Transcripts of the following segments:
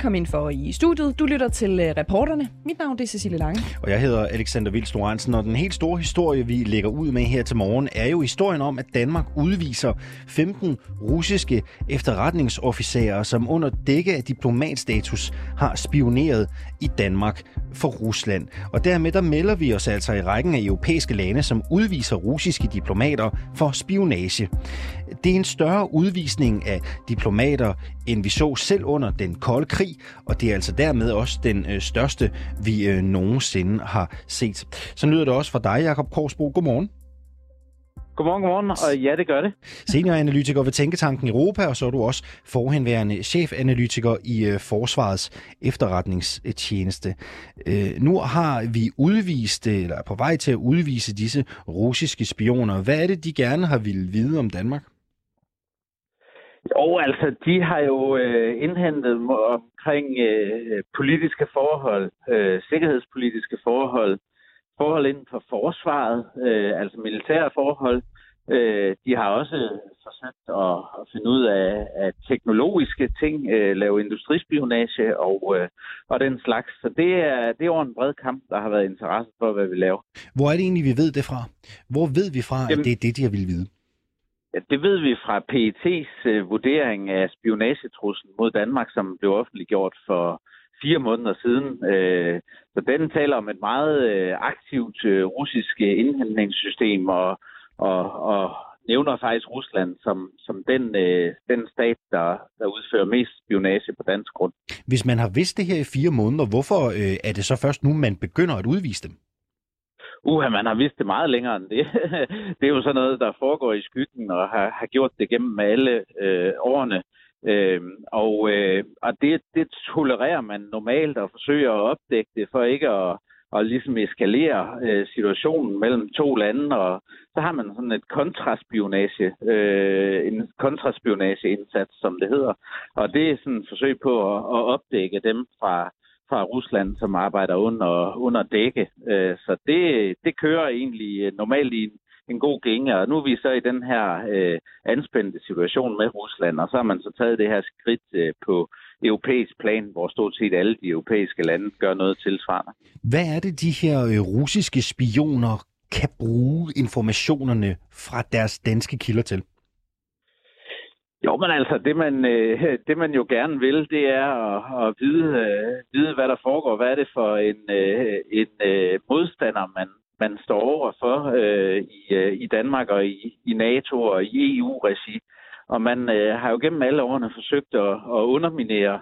Velkommen ind for i studiet. Du lytter til øh, reporterne. Mit navn er Cecilie Lange. Og jeg hedder Alexander Vils Lorentzen, og den helt store historie, vi lægger ud med her til morgen, er jo historien om, at Danmark udviser 15 russiske efterretningsofficerer, som under dække af diplomatstatus har spioneret i Danmark for Rusland. Og dermed der melder vi os altså i rækken af europæiske lande, som udviser russiske diplomater for spionage. Det er en større udvisning af diplomater, end vi så selv under den kolde krig, og det er altså dermed også den øh, største, vi øh, nogensinde har set. Så lyder det også fra dig, Jakob Korsbro. Godmorgen. Godmorgen, godmorgen, og ja, det gør det. Senioranalytiker ved Tænketanken Europa, og så er du også forhenværende chefanalytiker i øh, Forsvarets efterretningstjeneste. Nu har vi udvist, eller er på vej til at udvise disse russiske spioner. Hvad er det, de gerne har ville vide om Danmark? Jo, altså, de har jo øh, indhentet omkring øh, politiske forhold, øh, sikkerhedspolitiske forhold, forhold inden for forsvaret, øh, altså militære forhold. Øh, de har også forsøgt at, at finde ud af, af teknologiske ting, øh, lave industrispionage og, øh, og den slags. Så det er, det er over en bred kamp, der har været interesse for, hvad vi laver. Hvor er det egentlig, vi ved det fra? Hvor ved vi fra, Jamen, at det er det, de har ville vide? Ja, det ved vi fra PET's øh, vurdering af spionagetruslen mod Danmark, som blev offentliggjort for fire måneder siden. Øh, så den taler om et meget øh, aktivt øh, russisk indhentningssystem og, og, og nævner faktisk Rusland som, som den, øh, den stat, der, der udfører mest spionage på dansk grund. Hvis man har vidst det her i fire måneder, hvorfor øh, er det så først nu, man begynder at udvise dem? Uha, man har vidst det meget længere end det. det er jo sådan noget, der foregår i skyggen og har, har gjort det gennem alle øh, årene. Øh, og øh, og det, det tolererer man normalt og forsøger at opdække det for ikke at, at ligesom eskalere øh, situationen mellem to lande. Og så har man sådan et kontraspionage, øh, en kontraspionageindsats, som det hedder. Og det er sådan et forsøg på at, at opdække dem fra fra Rusland, som arbejder under, under dække. Øh, så det, det kører egentlig øh, normalt i en, en god gænge, og nu er vi så i den her øh, anspændte situation med Rusland, og så har man så taget det her skridt øh, på europæisk plan, hvor stort set alle de europæiske lande gør noget tilsvarende. Hvad er det, de her øh, russiske spioner kan bruge informationerne fra deres danske kilder til? Jo, men altså, det man, øh, det man jo gerne vil, det er at, at vide, øh, vide, hvad der foregår. Hvad er det for en, øh, en øh, modstander, man, man står over for øh, i, øh, i Danmark og i, i NATO og i EU-regi. Og man øh, har jo gennem alle årene forsøgt at, at underminere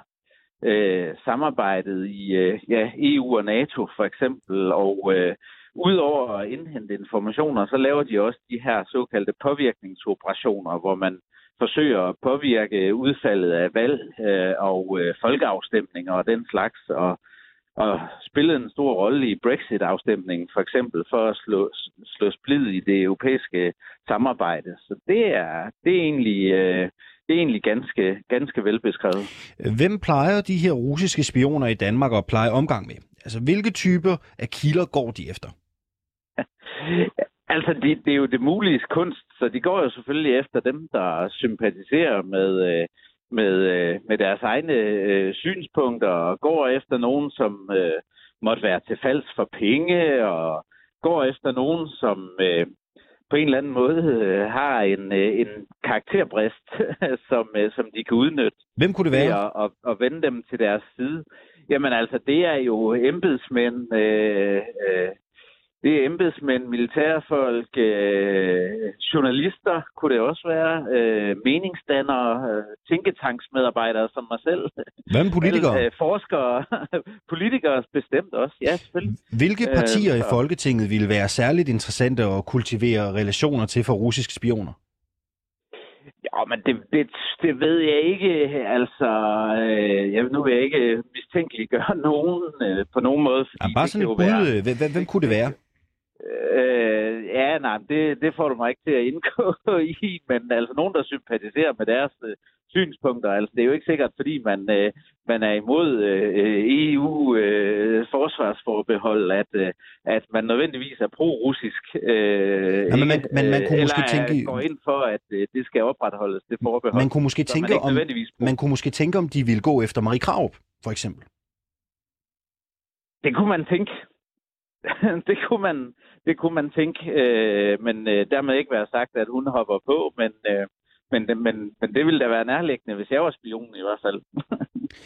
øh, samarbejdet i øh, ja, EU og NATO for eksempel. Og øh, udover at indhente informationer, så laver de også de her såkaldte påvirkningsoperationer, hvor man forsøger at påvirke udfaldet af valg øh, og øh, folkeafstemninger og den slags, og, og spillet en stor rolle i Brexit-afstemningen, for eksempel for at slå, slå splid i det europæiske samarbejde. Så det er, det er egentlig... Øh, det er egentlig ganske, ganske velbeskrevet. Hvem plejer de her russiske spioner i Danmark at pleje omgang med? Altså, hvilke typer af kilder går de efter? Altså, det, det er jo det mulige kunst, så de går jo selvfølgelig efter dem, der sympatiserer med, øh, med, øh, med deres egne øh, synspunkter, og går efter nogen, som øh, måtte være til falds for penge, og går efter nogen, som øh, på en eller anden måde øh, har en, øh, en karakterbrist, som, øh, som de kan udnytte. Hvem kunne det være? Og, og, og vende dem til deres side. Jamen altså, det er jo embedsmænd, øh, øh, det er embedsmænd, militærfolk, øh, journalister kunne det også være, øh, meningsdannere, øh, tænketanksmedarbejdere som mig selv. Hvad med politikere? Øh, forskere, politikere bestemt også, ja selvfølgelig. Hvilke partier øh, i Folketinget ville være særligt interessante at kultivere relationer til for russiske spioner? Ja, men det, det, det ved jeg ikke. Altså, øh, jeg, nu vil jeg ikke mistænkeliggøre nogen øh, på nogen måde. Fordi ja, bare sådan et bud. Være... Hvem, hvem kunne det være? Øh, ja, nej, det, det får du mig ikke til at indgå i, men altså nogen, der sympatiserer med deres øh, synspunkter, altså det er jo ikke sikkert, fordi man, øh, man er imod øh, EU øh, at, øh, at man nødvendigvis er pro-russisk. Øh, ja, men man, man, man kunne måske tænke... går ind for, at øh, det skal opretholdes, det forbehold. Man kunne måske tænke, om, man kunne måske tænke, om de ville gå efter Marie Kraup. for eksempel? Det kunne man tænke. det, kunne man, det kunne man tænke, øh, men øh, dermed ikke være sagt, at hun hopper på, men, øh, men, men, men det ville da være nærliggende, hvis jeg var spion i hvert fald.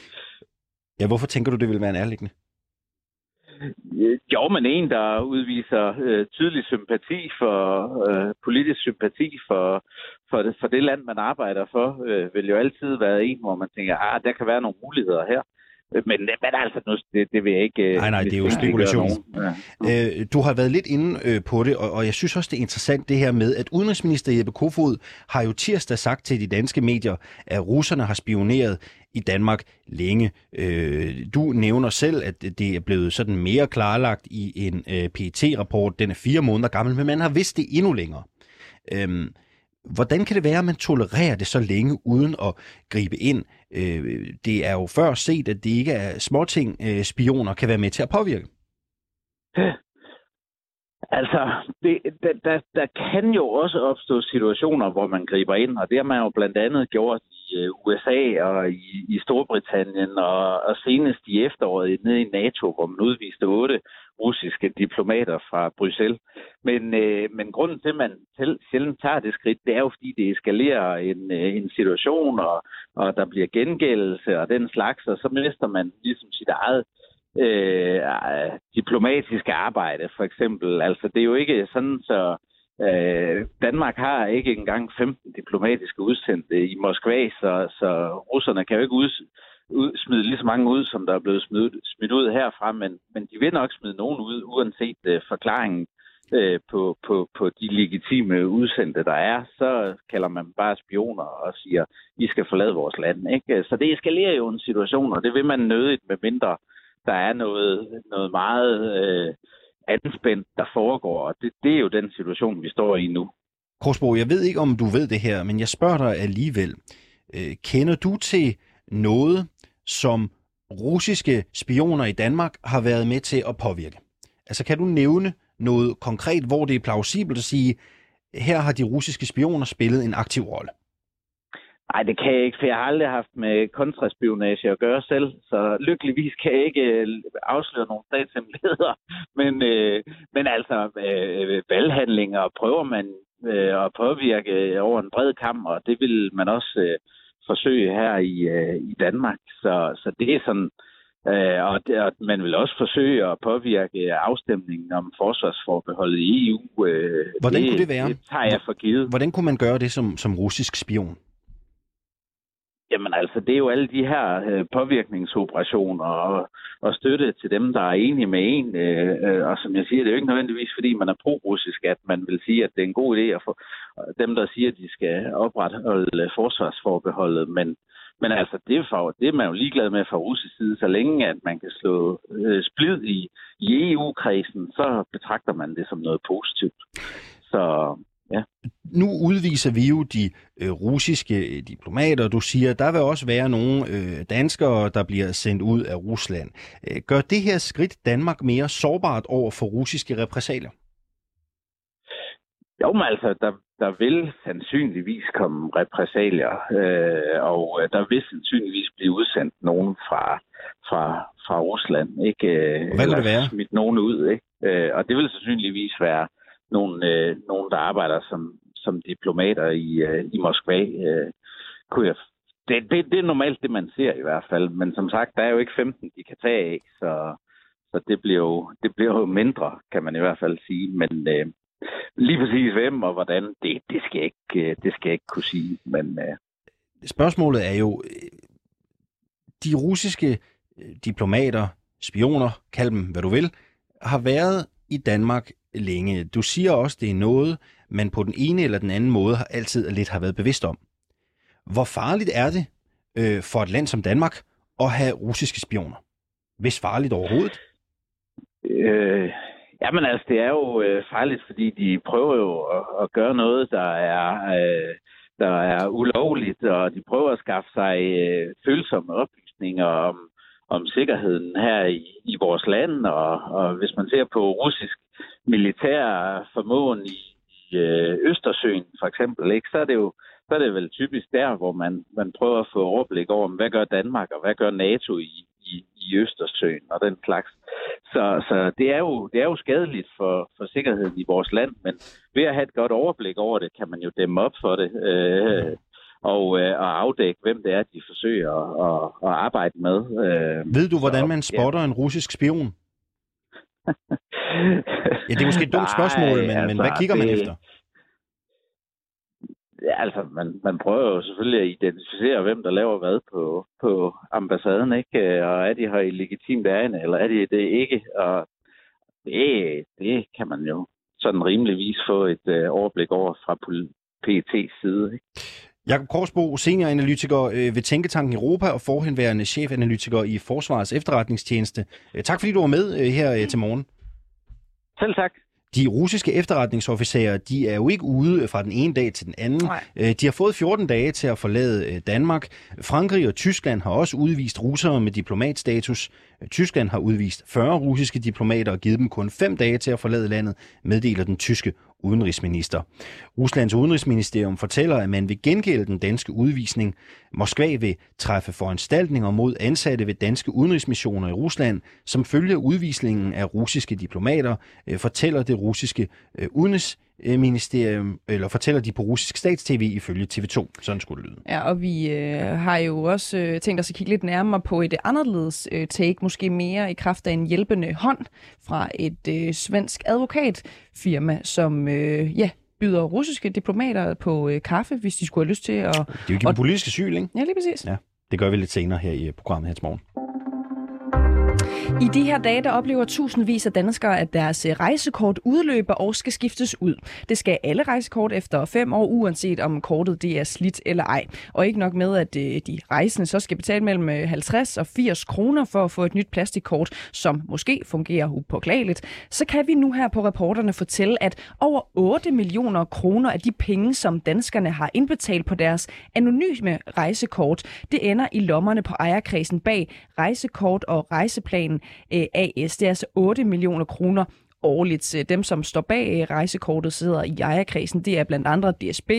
ja, hvorfor tænker du, det ville være nærliggende? Jo, men en, der udviser øh, tydelig sympati for, øh, politisk sympati for, for, det, for det land, man arbejder for, øh, vil jo altid være en, hvor man tænker, ah, der kan være nogle muligheder her. Men, men altså, nu, det, det vil jeg ikke... Øh, nej, nej, det er jo spekulation. Ja. Øh, du har været lidt inde øh, på det, og, og jeg synes også, det er interessant det her med, at udenrigsminister Jeppe Kofod har jo tirsdag sagt til de danske medier, at russerne har spioneret i Danmark længe. Øh, du nævner selv, at det er blevet sådan mere klarlagt i en øh, PET-rapport. Den er fire måneder gammel, men man har vidst det endnu længere. Øh, Hvordan kan det være, at man tolererer det så længe uden at gribe ind? Øh, det er jo før set, at det ikke er småting, øh, spioner kan være med til at påvirke. Altså, det, der, der, der kan jo også opstå situationer, hvor man griber ind, og det har man jo blandt andet gjort Øh, USA og i, i Storbritannien, og, og senest i efteråret nede i NATO, hvor man udviste otte russiske diplomater fra Bruxelles. Men, øh, men grunden til, at man sjældent tager det skridt, det er jo, fordi det eskalerer en, øh, en situation, og, og der bliver gengældelse og den slags, og så mister man ligesom sit eget øh, diplomatiske arbejde, for eksempel. Altså, det er jo ikke sådan, så øh, Danmark har ikke engang 15 diplomatiske udsendte i Moskva, så, så russerne kan jo ikke ud, ud, smide lige så mange ud, som der er blevet smidt, smidt ud herfra, men, men de vil nok smide nogen ud, uanset øh, forklaringen øh, på, på, på de legitime udsendte, der er, så kalder man bare spioner og siger, I skal forlade vores land. Ikke? Så det eskalerer jo en situation, og det vil man nødigt, med mindre der er noget, noget meget øh, anspændt, der foregår, og det, det er jo den situation, vi står i nu. Korsbo, jeg ved ikke, om du ved det her, men jeg spørger dig alligevel. Øh, kender du til noget, som russiske spioner i Danmark har været med til at påvirke? Altså kan du nævne noget konkret, hvor det er plausibelt at sige, her har de russiske spioner spillet en aktiv rolle? Nej, det kan jeg ikke, for jeg har aldrig haft med kontraspionage at gøre selv, så lykkeligvis kan jeg ikke øh, afsløre nogle statshemmeligheder. Men, øh, men altså, øh, valghandlinger prøver man øh, at påvirke over en bred kamp, og det vil man også øh, forsøge her i, øh, i Danmark. Så, så det er sådan, øh, og, det, og man vil også forsøge at påvirke afstemningen om forsvarsforbeholdet i EU. Øh, Hvordan det, kunne det være? Det tager jeg for givet. Hvordan kunne man gøre det som, som russisk spion? Jamen altså, det er jo alle de her øh, påvirkningsoperationer og, og støtte til dem, der er enige med en. Øh, øh, og som jeg siger, det er jo ikke nødvendigvis, fordi man er pro-russisk, at man vil sige, at det er en god idé at få øh, dem, der siger, at de skal opretholde forsvarsforbeholdet. Men, men altså, det er, for, det er man jo ligeglad med fra russisk side, så længe at man kan slå øh, splid i, i EU-kredsen, så betragter man det som noget positivt. Så Ja. Nu udviser vi jo de øh, russiske diplomater. Du siger, der vil også være nogle øh, danskere, der bliver sendt ud af Rusland. Øh, gør det her skridt Danmark mere sårbart over for russiske repræsalier? Jo, men altså, der, der vil sandsynligvis komme repræsalier, øh, og øh, der vil sandsynligvis blive udsendt nogen fra, fra, fra Rusland. Ikke? Hvad kan det være? Smidt nogen ud, ikke? Øh, og det vil sandsynligvis være nogle, øh, nogle der arbejder som, som diplomater i, øh, i Moskva. Øh, kunne jeg, det, det, det er normalt det, man ser i hvert fald. Men som sagt, der er jo ikke 15, de kan tage af, så, så det, bliver jo, det bliver jo mindre, kan man i hvert fald sige. Men øh, lige præcis hvem og hvordan, det, det, skal jeg ikke, øh, det skal jeg ikke kunne sige. Men, øh, Spørgsmålet er jo, de russiske øh, diplomater, spioner, kald dem hvad du vil, har været i Danmark længe. Du siger også, det er noget, man på den ene eller den anden måde har altid lidt har været bevidst om. Hvor farligt er det øh, for et land som Danmark at have russiske spioner? Hvis farligt overhovedet? Øh, jamen altså, det er jo øh, farligt, fordi de prøver jo at, at gøre noget, der er, øh, der er ulovligt, og de prøver at skaffe sig øh, følsomme oplysninger om, om sikkerheden her i, i vores land, og, og hvis man ser på russisk militær formåen i, i øh, Østersøen for eksempel, ikke, så er det jo så er det vel typisk der, hvor man, man prøver at få overblik over, hvad gør Danmark og hvad gør NATO i, i i, i Østersøen og den slags. Så, så det, er jo, det er jo skadeligt for, for sikkerheden i vores land, men ved at have et godt overblik over det, kan man jo dæmme op for det. Øh, og, øh, og afdække, hvem det er, de forsøger at, at, at arbejde med. Øh, Ved du, hvordan man spotter ja. en russisk spion? ja, det er måske et dumt spørgsmål, men, altså, men hvad kigger man det, efter? Ja, altså, man, man prøver jo selvfølgelig at identificere, hvem der laver hvad på, på ambassaden, ikke? Og er de her i legitimt ærende, eller er de det ikke? Og det, det kan man jo sådan rimeligvis få et øh, overblik over fra PET's side. Ikke? Jakob Korsbo, senioranalytiker øh, ved Tænketanken Europa og forhenværende chefanalytiker i Forsvarets efterretningstjeneste. Øh, tak fordi du var med øh, her til morgen. Selv tak. De russiske efterretningsofficerer, de er jo ikke ude fra den ene dag til den anden. Nej. De har fået 14 dage til at forlade Danmark. Frankrig og Tyskland har også udvist russere med diplomatstatus. Tyskland har udvist 40 russiske diplomater og givet dem kun 5 dage til at forlade landet, meddeler den tyske udenrigsminister. Ruslands udenrigsministerium fortæller, at man vil gengælde den danske udvisning. Moskva vil træffe foranstaltninger mod ansatte ved danske udenrigsmissioner i Rusland, som følger udvisningen af russiske diplomater, øh, fortæller det russiske udenrigsministerium udenrigs ministerium, eller fortæller de på russisk statstv ifølge TV2. Sådan skulle det lyde. Ja, og vi øh, har jo også øh, tænkt os at kigge lidt nærmere på et anderledes øh, take, måske mere i kraft af en hjælpende hånd fra et øh, svensk advokatfirma, som øh, ja, byder russiske diplomater på øh, kaffe, hvis de skulle have lyst til at... Det er jo ikke en politisk asyl, ikke? Ja, lige præcis. Ja, det gør vi lidt senere her i programmet her til morgen. I de her dage, der oplever tusindvis af danskere, at deres øh, rejsekort udløber og skal skiftes ud. Det skal alle rejsekort efter fem år, uanset om kortet det er slidt eller ej. Og ikke nok med, at øh, de rejsende så skal betale mellem øh, 50 og 80 kroner for at få et nyt plastikkort, som måske fungerer upåklageligt, så kan vi nu her på reporterne fortælle, at over 8 millioner kroner af de penge, som danskerne har indbetalt på deres anonyme rejsekort, det ender i lommerne på ejerkredsen bag rejsekort og rejseplanen øh, AS. Det er altså 8 millioner kroner årligt. Dem, som står bag øh, rejsekortet, sidder i ejerkredsen. Det er blandt andre DSB,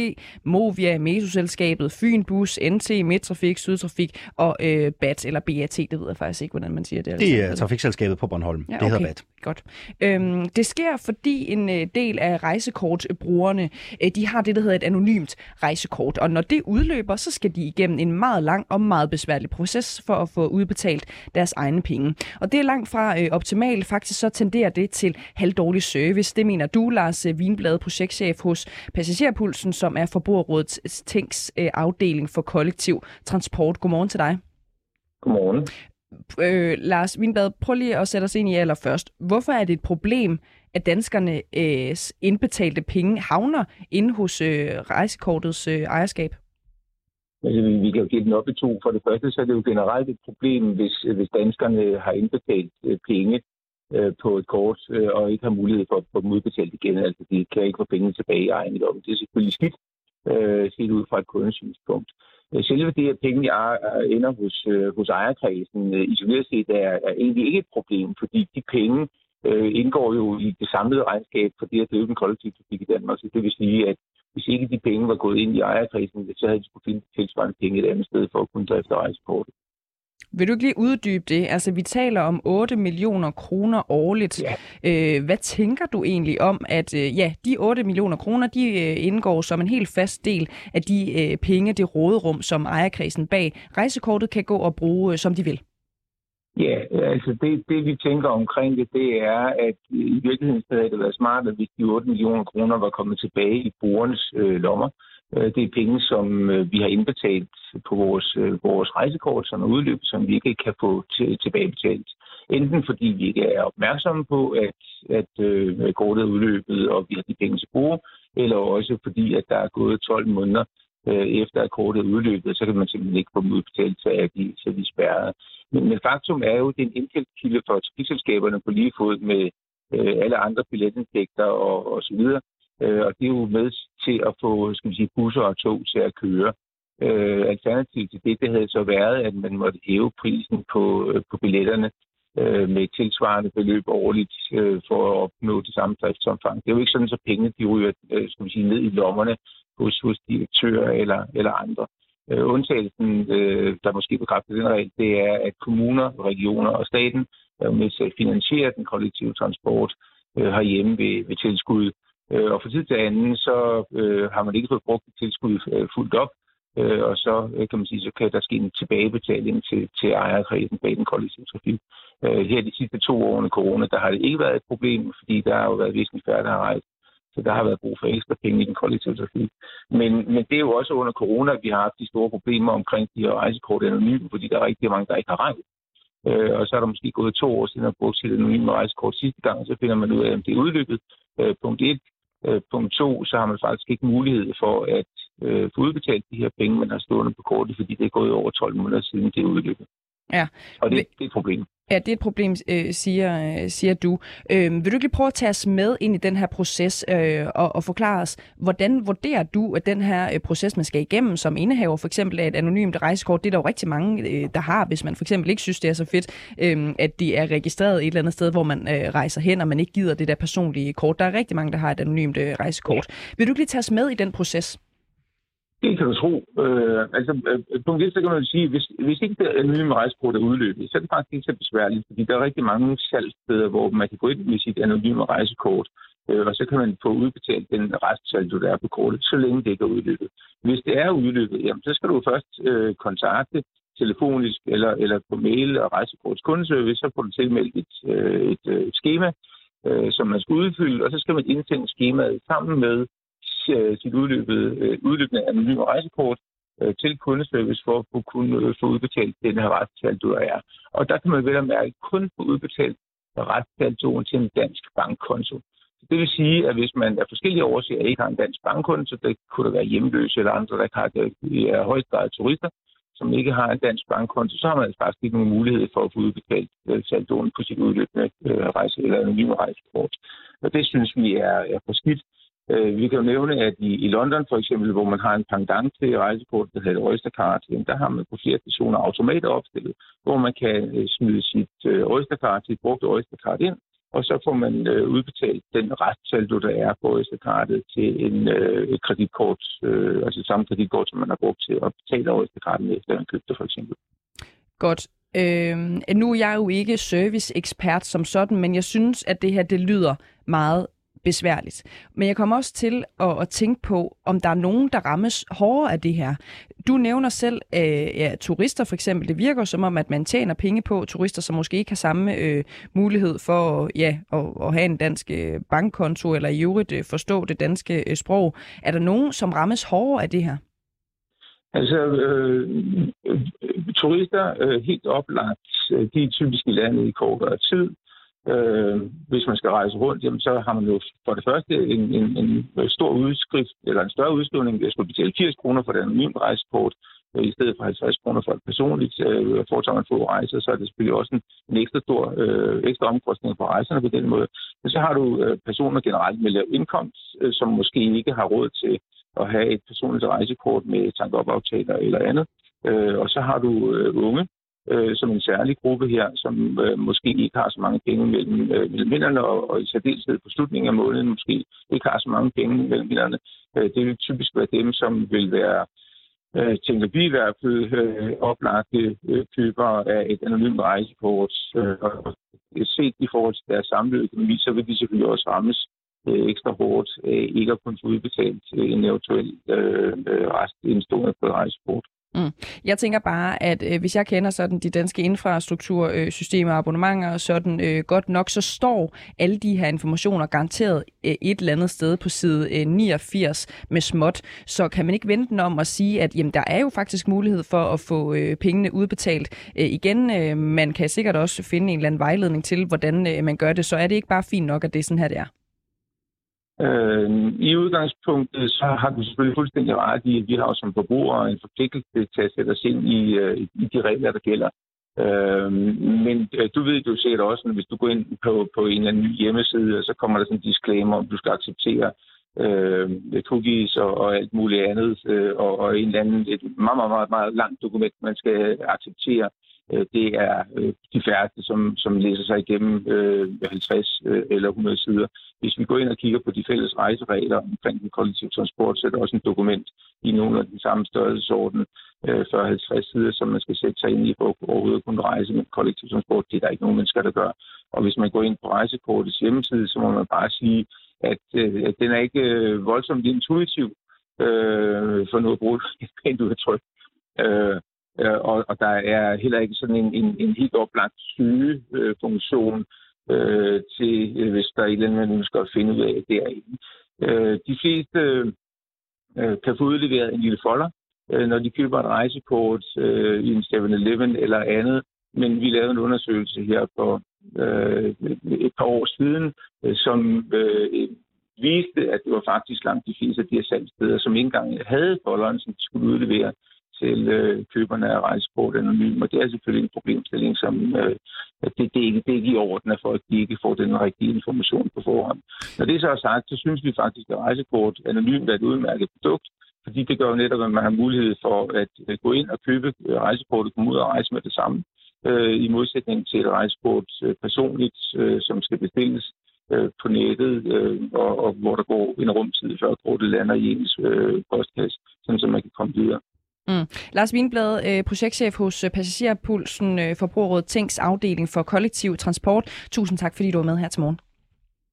Movia, Mesoselskabet, Fyn Bus, NT, Midtrafik, Sydtrafik og øh, BAT, eller BAT, det ved jeg faktisk ikke, hvordan man siger det. Det er trafikselskabet på Bornholm. Ja, okay. Det hedder BAT. Godt. Øhm, det sker, fordi en øh, del af rejsekortbrugerne, øh, de har det, der hedder et anonymt rejsekort. Og når det udløber, så skal de igennem en meget lang og meget besværlig proces for at få udbetalt deres egne penge. Og det er langt fra øh, optimalt. Faktisk så tenderer det til halvdårlig service. Det mener du, Lars Vinblad, projektchef hos Passagerpulsen, som er Forbrugerrådets Tænks øh, afdeling for kollektiv transport. Godmorgen til dig. Godmorgen. Øh, Lars Vinblad, prøv lige at sætte os ind i allerførst. Hvorfor er det et problem, at danskerne øh, indbetalte penge havner inde hos øh, rejsekortets øh, ejerskab? Altså, vi kan jo give den op i to. For det første så er det jo generelt et problem, hvis, hvis danskerne har indbetalt øh, penge øh, på et kort øh, og ikke har mulighed for at få dem udbetalt igen. Altså, de kan ikke få pengene tilbage i egen lomme. Det er selvfølgelig skidt, øh, set ud fra et kundesynspunkt. Øh, selve det, at pengene øh, ender hos, øh, hos ejerkredsen, øh, isoleret set, er, er egentlig ikke et problem, fordi de penge øh, indgår jo i det samlede regnskab for det at drive den kollektive trafik i Danmark. Så det vil sige, at hvis ikke de penge var gået ind i ejerkredsen, så havde de skulle finde tilsvarende penge et andet sted for at kunne drifte rejsekortet. Vil du ikke lige uddybe det? Altså, vi taler om 8 millioner kroner årligt. Ja. Øh, hvad tænker du egentlig om, at øh, ja, de 8 millioner kroner, de øh, indgår som en helt fast del af de øh, penge, det råderum, som ejerkredsen bag rejsekortet kan gå og bruge, øh, som de vil? Ja, altså det, det vi tænker omkring det, det er, at i virkeligheden havde det været smart, at hvis de 8 millioner kroner var kommet tilbage i brugernes øh, lommer, Øh, Øh, det er penge, som øh, vi har indbetalt på vores, øh, vores rejsekort, som er udløbet, som vi ikke kan få tilbagebetalt. Enten fordi vi ikke er opmærksomme på, at, at øh, kortet er udløbet, og vi har de penge til gode, eller også fordi, at der er gået 12 måneder øh, efter, at kortet er udløbet, så kan man simpelthen ikke få dem udbetalt, så er de, så de spærret. Men, men faktum er jo, at det er en indtægtskilde for trafikselskaberne på lige fod med øh, alle andre billetindtægter og, og så videre. Øh, og det er jo med til at få skal man sige, busser og tog til at køre. Øh, alternativt til det, det havde så været, at man måtte hæve prisen på, øh, på billetterne øh, med tilsvarende beløb årligt øh, for at opnå det samme driftsomfang. Det er jo ikke sådan, så pengene de ryger øh, skal man sige, ned i lommerne hos, hos direktører eller, eller andre. Øh, undtagelsen, øh, der måske bekræfter den regel, det er, at kommuner, regioner og staten er med til at finansiere den kollektive transport øh, herhjemme ved, ved tilskud. Øh, og for tid til anden, så øh, har man ikke fået brugt tilskud øh, fuldt op, øh, og så øh, kan man sige, så kan der ske en tilbagebetaling til, til ejerkredsen bag den kollektive trafik. Øh, her de sidste to år under corona, der har det ikke været et problem, fordi der har jo været væsentligt færre, der har rejst. Så der har været brug for ekstra penge i den kollektive trafik. Men, men det er jo også under corona, at vi har haft de store problemer omkring de her rejsekort anonyme, fordi der er rigtig mange, der ikke har rejst. Øh, og så er der måske gået to år siden at brugt sit anonyme rejsekort sidste gang, og så finder man ud af, om det er udløbet. Øh, punkt 1. Øh, punkt 2, så har man faktisk ikke mulighed for at øh, få udbetalt de her penge, man har stående på kortet, fordi det er gået over 12 måneder siden det er udløbet. Ja. Og det, det er et problem. Ja, det er et problem, øh, siger, øh, siger du. Øh, vil du ikke lige prøve at tage os med ind i den her proces øh, og, og forklare os, hvordan vurderer du, at den her øh, proces, man skal igennem som indehaver, for eksempel af et anonymt rejsekort, det er der jo rigtig mange, øh, der har, hvis man for eksempel ikke synes, det er så fedt, øh, at de er registreret et eller andet sted, hvor man øh, rejser hen, og man ikke gider det der personlige kort. Der er rigtig mange, der har et anonymt øh, rejsekort. Vil du ikke lige tage os med i den proces? Det kan du tro. Øh, altså, øh, punkt 1, så kan man sige, hvis, hvis ikke det anonyme rejsekort er udløbet, så er det faktisk ikke så besværligt, fordi der er rigtig mange salgssteder, hvor man kan gå ind med sit anonyme rejsekort, øh, og så kan man få udbetalt den restsaldo, der er på kortet, så længe det ikke er udløbet. Hvis det er udløbet, jamen, så skal du først øh, kontakte telefonisk eller, eller på mail og rejsekorts kundeservice, så får du tilmeldt et, øh, et, øh, et schema, øh, som man skal udfylde, og så skal man indsende skemaet sammen med Øh, sit udløbet, øh, udløbende anonyme rejsekort øh, til kundeservice for at kunne øh, få udbetalt den her retssaldo, der er. Og der kan man vel at mærke kun få udbetalt retssaldoen til en dansk bankkonto. Det vil sige, at hvis man af forskellige årsager ikke har en dansk bankkonto, det kunne der være hjemløse eller andre, der har det i højst grad turister, som ikke har en dansk bankkonto, så har man altså faktisk ikke nogen mulighed for at få udbetalt øh, saldoen på sit udløbende øh, rejse eller anonyme rejsekort. Og det synes vi er, er for skidt. Øh, vi kan jo nævne, at i, i London for eksempel, hvor man har en pendant til rejsekort, der hedder jamen der har man på flere stationer automater opstillet, hvor man kan øh, smide sit øh, Oystercard, sit brugte Oystercard ind, og så får man øh, udbetalt den restsaldo, der er på Oystercardet til en, øh, et kreditkort, øh, altså samme kreditkort, som man har brugt til at betale Oystercardet med, efter man købte for eksempel. Godt. Øh, nu er jeg jo ikke serviceekspert som sådan, men jeg synes, at det her det lyder meget besværligt. Men jeg kommer også til at, at tænke på, om der er nogen, der rammes hårdere af det her. Du nævner selv øh, ja, turister for eksempel. Det virker som om, at man tjener penge på turister, som måske ikke har samme øh, mulighed for ja, at, at have en dansk øh, bankkonto, eller i øvrigt øh, forstå det danske øh, sprog. Er der nogen, som rammes hårdere af det her? Altså, øh, øh turister, øh, helt oplagt, øh, de er typisk i landet i kortere tid. Øh, hvis man skal rejse rundt, jamen, så har man jo for det første en, en, en stor udskrift, eller en større udskrivning, hvis man betale 80 kroner for den anonyme rejsekort, øh, i stedet for 50 kroner for et personligt. Øh, foretager man få rejser, så er det selvfølgelig også en, en ekstra stor øh, ekstra omkostning på rejserne på den måde. Men så har du øh, personer generelt med lav indkomst, øh, som måske ikke har råd til at have et personligt rejsekort med tankeopaftaler eller andet. Øh, og så har du øh, unge, øh, som en særlig gruppe her, som øh, måske ikke har så mange penge mellem, øh, mellem hænderne, og, og i særdeleshed på slutningen af måneden måske ikke har så mange penge mellem hænderne. Øh, det vil typisk være dem, som vil være øh, tænker vi i hvert fald øh, oplagte øh, køber af et anonymt rejsekort. Øh, og set i forhold til deres samlede økonomi, så vil de selvfølgelig også rammes øh, ekstra hårdt øh, ikke at kunne få udbetalt øh, en eventuel øh, øh restindstående på et rejsekort. Mm. Jeg tænker bare, at øh, hvis jeg kender sådan de danske infrastruktursystemer øh, og abonnementer sådan øh, godt nok, så står alle de her informationer garanteret øh, et eller andet sted på side øh, 89 med småt. Så kan man ikke vente den om at sige, at jamen, der er jo faktisk mulighed for at få øh, pengene udbetalt øh, igen. Øh, man kan sikkert også finde en eller anden vejledning til, hvordan øh, man gør det. Så er det ikke bare fint nok, at det er sådan her, det er? Øh, I udgangspunktet, så har du selvfølgelig fuldstændig ret i, at vi har som forbrugere en forpligtelse til at sætte os ind øh, i, i de regler, der gælder. Øh, men øh, du ved jo sikkert også, at hvis du går ind på, på en eller anden ny hjemmeside, så kommer der sådan en disclaimer, om du skal acceptere øh, cookies og, og alt muligt andet, øh, og, og en eller anden, et meget, meget, meget, meget langt dokument, man skal acceptere. Øh, Øh, det er øh, de færreste, som, som læser sig igennem øh, 50 eller 100 sider. Hvis vi går ind og kigger på de fælles rejseregler omkring den kollektive transport, så er der også en dokument i nogle af den samme størrelsesorden, 40-50 sider, som man skal sætte sig ind i for overhovedet at kunne rejse med kollektiv transport. Det er der ikke nogen mennesker, der gør. Og hvis man går ind på rejsekortets hjemmeside, så må man bare sige, at, at den er ikke voldsomt intuitiv, øh, for noget at bruge et pænt udtryk. Øh, øh, og, og der er heller ikke sådan en, en, en helt oplagt sygefunktion øh, til, øh, hvis der er et eller andet, man ønsker at finde ud af derinde. Øh, de fleste øh, kan få udleveret en lille folder, øh, når de køber et rejsekort øh, i en 7-Eleven eller andet. Men vi lavede en undersøgelse her for øh, et par år siden, øh, som øh, viste, at det var faktisk langt de fleste af de her salgsteder, som ikke engang havde folderen, som de skulle udlevere til øh, køberne af rejsekort anonym. Og det er selvfølgelig en problemstilling, som øh, det, det, er ikke, det er ikke i orden, at folk de ikke får den rigtige information på forhånd. Når det så er sagt, så synes vi faktisk, at rejsekort anonymt er et udmærket produkt, fordi det gør jo netop, at man har mulighed for at gå ind og købe øh, rejsekortet komme ud og rejse med det samme, øh, i modsætning til et rejsekort øh, personligt, øh, som skal bestilles øh, på nettet, øh, og, og hvor der går en rumtid, før kortet lander i ens øh, postkasse, sådan så man kan komme videre. Mm. Lars Wienblad, øh, projektchef hos øh, Passagerpulsen, øh, Forbrugerrådet Tænks afdeling for kollektiv transport. Tusind tak, fordi du var med her til morgen.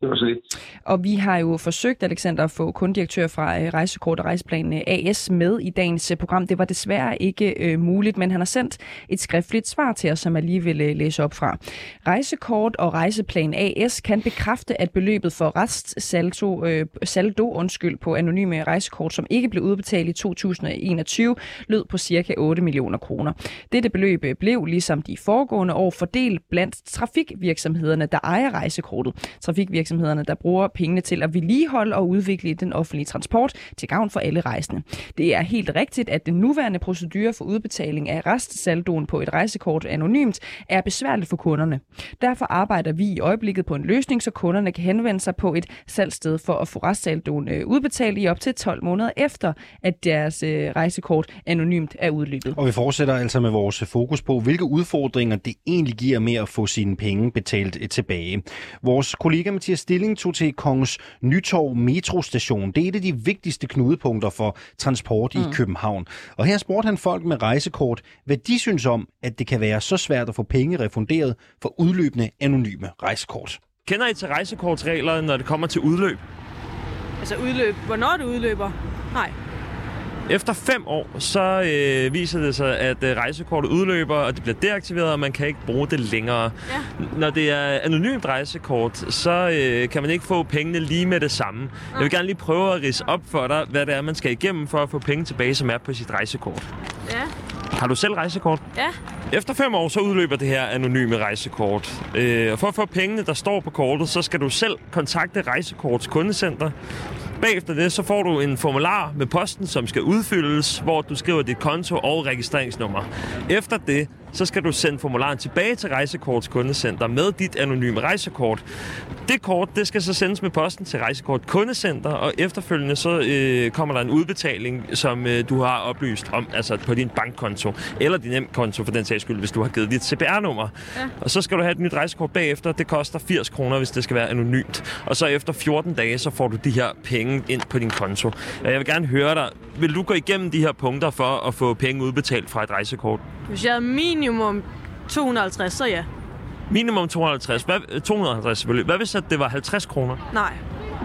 Det var så lidt. Og vi har jo forsøgt, Alexander, at få kundedirektør fra øh, Rejsekort og Rejseplan AS med i dagens øh, program. Det var desværre ikke øh, muligt, men han har sendt et skriftligt svar til os, som jeg lige vil øh, læse op fra. Rejsekort og Rejseplan AS kan bekræfte, at beløbet for restsaldo øh, saldo, undskyld, på anonyme rejsekort, som ikke blev udbetalt i 2021, lød på cirka 8 millioner kroner. Dette beløb blev, ligesom de foregående år, fordelt blandt trafikvirksomhederne, der ejer rejsekortet. Trafikvirksomhederne virksomhederne, der bruger pengene til at vedligeholde og udvikle den offentlige transport til gavn for alle rejsende. Det er helt rigtigt, at den nuværende procedure for udbetaling af restsaldoen på et rejsekort anonymt er besværligt for kunderne. Derfor arbejder vi i øjeblikket på en løsning, så kunderne kan henvende sig på et salgssted for at få restsaldoen øh, udbetalt i op til 12 måneder efter, at deres øh, rejsekort anonymt er udløbet. Og vi fortsætter altså med vores fokus på, hvilke udfordringer det egentlig giver med at få sine penge betalt øh, tilbage. Vores kollega Mathias Stilling tog til Kongens Nytorv metrostation. Det er et af de vigtigste knudepunkter for transport mm. i København. Og her spurgte han folk med rejsekort, hvad de synes om, at det kan være så svært at få penge refunderet for udløbende anonyme rejsekort. Kender I til rejsekortsreglerne, når det kommer til udløb? Altså udløb, hvornår det udløber? Nej. Efter fem år, så øh, viser det sig, at øh, rejsekortet udløber, og det bliver deaktiveret, og man kan ikke bruge det længere. Ja. Når det er anonymt rejsekort, så øh, kan man ikke få pengene lige med det samme. Jeg vil gerne lige prøve at rise op for dig, hvad det er, man skal igennem for at få penge tilbage, som er på sit rejsekort. Ja. Har du selv rejsekort? Ja. Efter fem år, så udløber det her anonyme rejsekort. Øh, og for at få pengene, der står på kortet, så skal du selv kontakte Rejsekorts kundecenter. Bagefter det, så får du en formular med posten, som skal udfyldes, hvor du skriver dit konto og registreringsnummer. Efter det, så skal du sende formularen tilbage til Rejsekorts kundecenter med dit anonyme rejsekort. Det kort, det skal så sendes med posten til Rejsekort kundecenter, og efterfølgende så øh, kommer der en udbetaling, som øh, du har oplyst om, altså på din bankkonto, eller din nemkonto for den sags skyld, hvis du har givet dit CPR-nummer. Ja. Og så skal du have et nyt rejsekort bagefter. Det koster 80 kroner, hvis det skal være anonymt. Og så efter 14 dage, så får du de her penge ind på din konto. Jeg vil gerne høre dig, vil du gå igennem de her punkter for at få penge udbetalt fra et rejsekort? Hvis jeg havde minimum 250, så ja. Minimum 250. Hvad, 250 selvfølgelig. Hvad hvis at det var 50 kroner? Nej.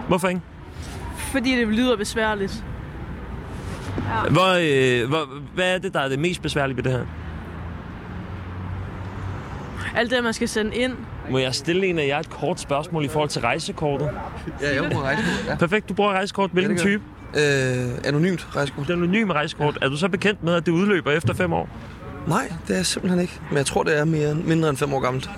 Hvorfor ikke? Fordi det lyder besværligt. Hvor, øh, hvor, hvad er det, der er det mest besværlige ved det her? Alt det, man skal sende ind. Må jeg stille en af jer et kort spørgsmål i forhold til rejsekortet? Ja, jeg bruger rejsekort. Ja. Perfekt, du bruger rejsekort. Hvilken det type? Øh, anonymt rejsekort. Det anonyme rejsekort. Er du så bekendt med, at det udløber efter fem år? Nej, det er jeg simpelthen ikke. Men jeg tror, det er mere, mindre end fem år gammelt.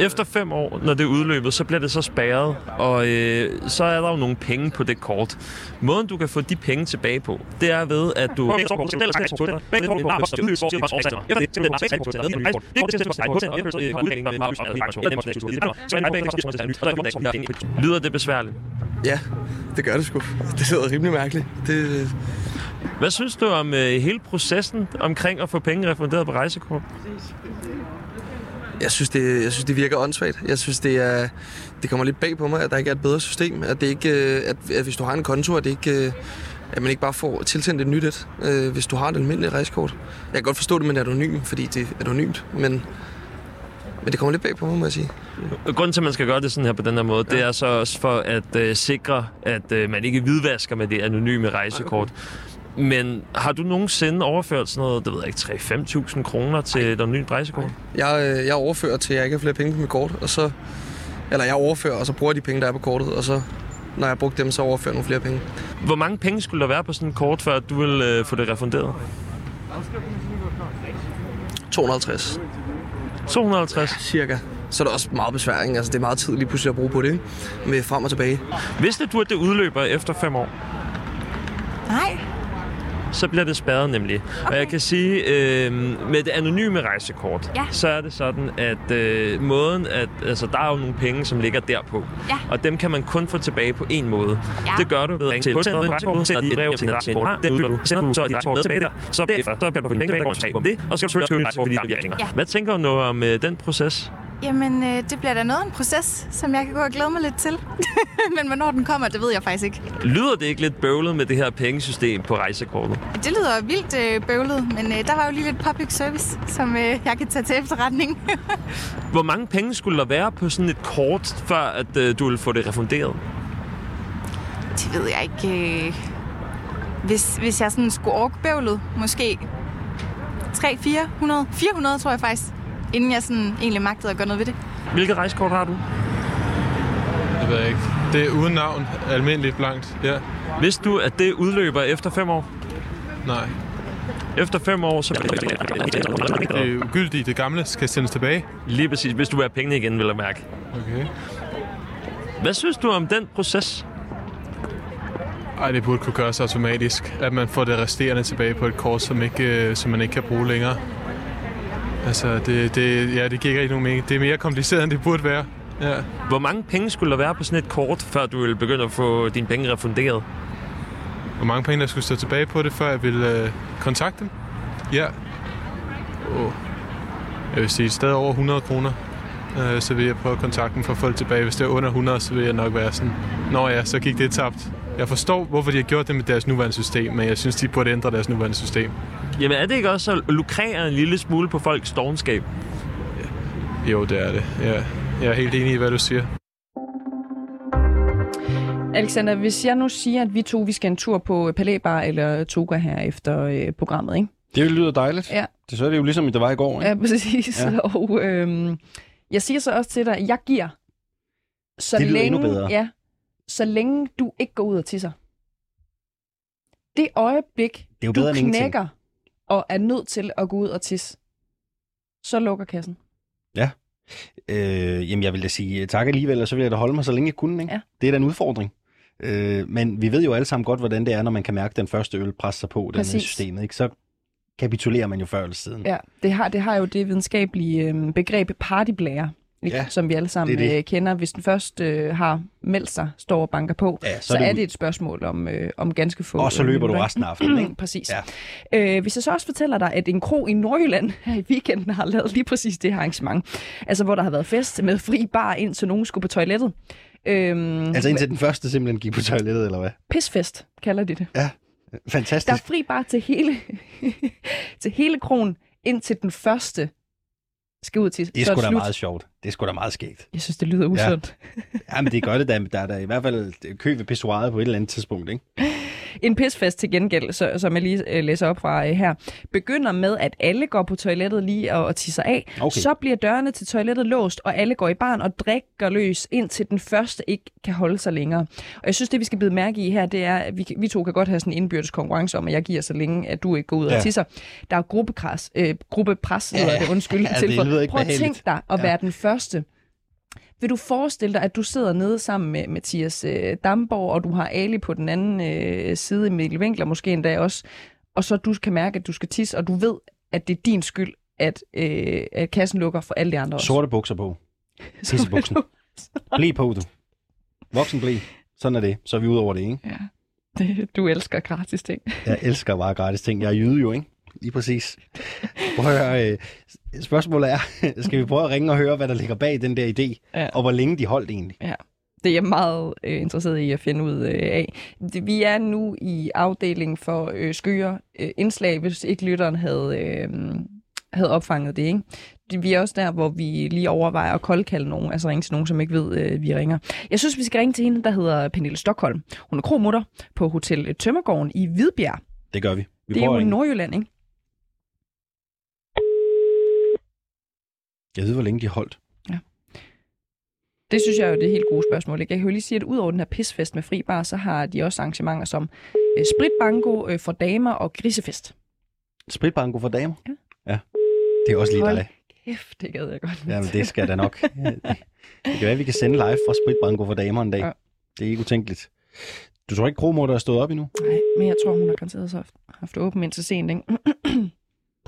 Efter fem år, når det er udløbet, så bliver det så spærret, og øh, så er der jo nogle penge på det kort. Måden, du kan få de penge tilbage på, det er ved, at du... Lyder det besværligt? Ja, det gør det sgu. Det lyder rimelig mærkeligt. Det, Hvad synes du om øh, hele processen omkring at få penge refunderet på rejsekort? Jeg synes, det, jeg synes, det virker åndssvagt. Jeg synes, det, er, det kommer lidt bag på mig, at der ikke er et bedre system. At, det ikke, øh, at, at hvis du har en konto, at, det ikke, øh, at man ikke bare får tilsendt et nyt et, øh, hvis du har et almindeligt rejsekort. Jeg kan godt forstå det, men er anonym, fordi det er anonymt. Men, men det kommer lidt bag på mig, må jeg sige. Grunden til, at man skal gøre det sådan her på den her måde, ja. det er så også for at øh, sikre, at øh, man ikke hvidvasker med det anonyme rejsekort. Men har du nogensinde overført sådan noget, det ved jeg ikke, 3-5.000 kroner til et anonymt rejsekort? Jeg, øh, jeg overfører til, at jeg ikke har flere penge på mit kort, og så, eller jeg overfører, og så bruger de penge, der er på kortet, og så, når jeg har brugt dem, så overfører jeg nogle flere penge. Hvor mange penge skulle der være på sådan et kort, før at du vil øh, få det refunderet? 250 250? cirka. Så er det også meget besværligt. Altså, det er meget tid lige pludselig at bruge på det, ikke? Med frem og tilbage. Vidste du, at det udløber efter 5 år? Nej. Så bliver det spadet nemlig. Okay. Og jeg kan sige, øh, med det anonyme rejsekort, Ja. så er det sådan, at øh, måden, at altså, der er jo nogle penge, som ligger derpå. Ja. Og dem kan man kun få tilbage på én måde. Ja. Det gør du ved at ringe til rejsekortet, sender dit brev til dit rejsekort, det udløber du, sender du så dit rejsekort tilbage der, så derefter, så kan du få penge tilbage, og det, og så skal du selvfølgelig rejsekort, fordi der bliver. Hvad tænker du nu om øh, den proces? Jamen, øh, det bliver da noget af en proces, som jeg kan gå og glæde mig lidt til. Men hvornår den kommer, det ved jeg faktisk ikke. Lyder det ikke lidt bøvlet med det her pengesystem på rejsekortet? Det lyder vildt øh, bøvlet, men øh, der var jo lige lidt public service, som øh, jeg kan tage til efterretning. Hvor mange penge skulle der være på sådan et kort, før at øh, du vil få det refunderet? det ved jeg ikke. Øh, hvis, hvis jeg sådan skulle orke bøvlet, måske 3, 400, 400 tror jeg faktisk, inden jeg sådan egentlig magtede at gøre noget ved det. Hvilket rejsekort har du? Det ved jeg ikke. Det er uden navn, almindeligt blankt. Ja. Vidste du, at det udløber efter 5 år? Nej. Efter 5 år, så... Det er ugyldigt. Det gamle skal sendes tilbage. Lige præcis, hvis du vil have pengene igen, vil jeg mærke. Okay. Hvad synes du om den proces? Ej, det burde kunne gøres automatisk. At man får det resterende tilbage på et kort, som, ikke, øh, som man ikke kan bruge længere. Altså, det, det, ja, det giver ikke nogen mening. Det er mere kompliceret, end det burde være. Ja. Hvor mange penge skulle der være på sådan et kort, før du ville begynde at få dine penge refunderet? Hvor mange penge, der skulle stå tilbage på det, før jeg ville øh, kontakte dem? Ja. Oh. Jeg vil sige, et sted over 100 kroner. Øh, så vil jeg prøve at kontakte dem for at få det tilbage. Hvis det er under 100, så vil jeg nok være sådan, Nå ja, så gik det tabt. Jeg forstår, hvorfor de har gjort det med deres nuværende system, men jeg synes, de burde ændre deres nuværende system. Jamen er det ikke også at lukrere en lille smule på folks dogenskab? Jo, det er det. Ja. Jeg er helt enig i, hvad du siger. Alexander, hvis jeg nu siger, at vi to vi skal en tur på Palæbar eller Toga her efter øh, programmet, ikke? Det lyder dejligt. Ja. Det så er det jo ligesom, det var i går. Ikke? Ja, præcis. Ja. Og øhm, jeg siger så også til dig, jeg giver. Så Det lyder længe, endnu bedre. Ja, så længe du ikke går ud og tisser. Det øjeblik, Det er jo du bedre ingenting. knækker og er nødt til at gå ud og tisse, så lukker kassen. Øh, jamen, jeg vil da sige tak alligevel, og så vil jeg da holde mig, så længe jeg kunne. Ikke? Ja. Det er da en udfordring. Øh, men vi ved jo alle sammen godt, hvordan det er, når man kan mærke den første øl presse sig på den Præcis. systemet. Ikke? Så kapitulerer man jo før eller siden. Ja, det har, det har jo det videnskabelige øhm, begreb partyblære? Ja, som vi alle sammen det er det. Øh, kender. Hvis den først øh, har meldt sig, står og banker på, Ja, så, så er det et spørgsmål om, øh, om ganske få Og så øh, løber du minutter, resten af aftenen, ikke? Præcis. Ja. Øh, hvis jeg så også fortæller dig, at en kro i Nordjylland her i weekenden har lavet lige præcis det her arrangement, altså hvor der har været fest med fri bar, indtil nogen skulle på toilettet. Øhm, Altså indtil den første simpelthen gik på toilettet, eller hvad? Pisfest, kalder de det. Fantastisk. Der er fri bar til hele, til hele kronen, indtil den første skal ud til. Det er sgu da slut. meget sjovt. Det er sgu da meget skægt. Jeg synes, det lyder usundt. Jamen, det gør det da. Der er der i hvert fald kø ved pissoiret på et eller andet tidspunkt, ikke? En pisfest til gengæld, så, som jeg lige øh, læser op fra øh, her, begynder med, at alle går på toilettet lige og, og tisser af. Okay. Så bliver dørene til toilettet låst, og alle går i barn og drikker løs, indtil den første ikke kan holde sig længere. Og jeg synes, det vi skal bide mærke i her, det er, at vi, vi to kan godt have sådan en indbyrdes konkurrence om, at jeg giver så længe, at du ikke går ud Ja. og tisser. Der er gruppepres, øh, gruppepres hedder det, undskyld. Ja, det Prøv at tænke dig at Ja. være den første. Vil du forestille dig, at du sidder nede sammen med Mathias øh, Damborg, og du har Ali på den anden øh, side, Mikkel Winkler måske endda også, og så du kan mærke, at du skal tisse, og du ved, at det er din skyld, at, øh, at kassen lukker for alle de andre også. Sorte bukser på. Du- Blæ på, du. Voksen blæ. Sådan er det. Så er vi ud over det, ikke? Ja. Det, du elsker gratis ting. Jeg elsker bare gratis ting. Jeg er jyde jo, ikke? Lige præcis. Prøv at høre, øh, spørgsmålet er, skal vi prøve at ringe og høre, hvad der ligger bag den der idé, Ja. og hvor længe de holdt egentlig? Ja. Det er jeg meget øh, interesseret i at finde ud øh, af. Vi er nu i afdelingen for øh, skøre øh, indslag, hvis ikke lytteren havde, øh, havde opfanget det. Ikke? Vi er også der, hvor vi lige overvejer at koldkalde nogen, altså ringe til nogen, som ikke ved, øh, vi ringer. Jeg synes, vi skal ringe til hende, der hedder Pernille Stockholm. Hun er kromutter på Hotel Tømmergården i Hvidbjerg. Det gør vi. vi det er jo i. Nordjylland, ikke? Jeg ved, hvor længe de holdt. Det synes jeg jo, det er et helt gode spørgsmål. ikke? Jeg kan jo lige sige, at udover den her pisfest med fri bar, så har de også arrangementer som øh, spritbanko øh, for damer og grisefest. Spritbanko for damer? Ja. ja. Det er også lige Hold dig. Kæft, det gad jeg godt. Jamen, det skal da nok. Ja, det kan være, at vi kan sende live fra Spritbanko for damer en dag. Ja. Det er ikke utænkeligt. Du tror ikke, Kromutter er stået op endnu? Nej, men jeg tror, hun har garanteret haft, haft åben indtil sent, ikke?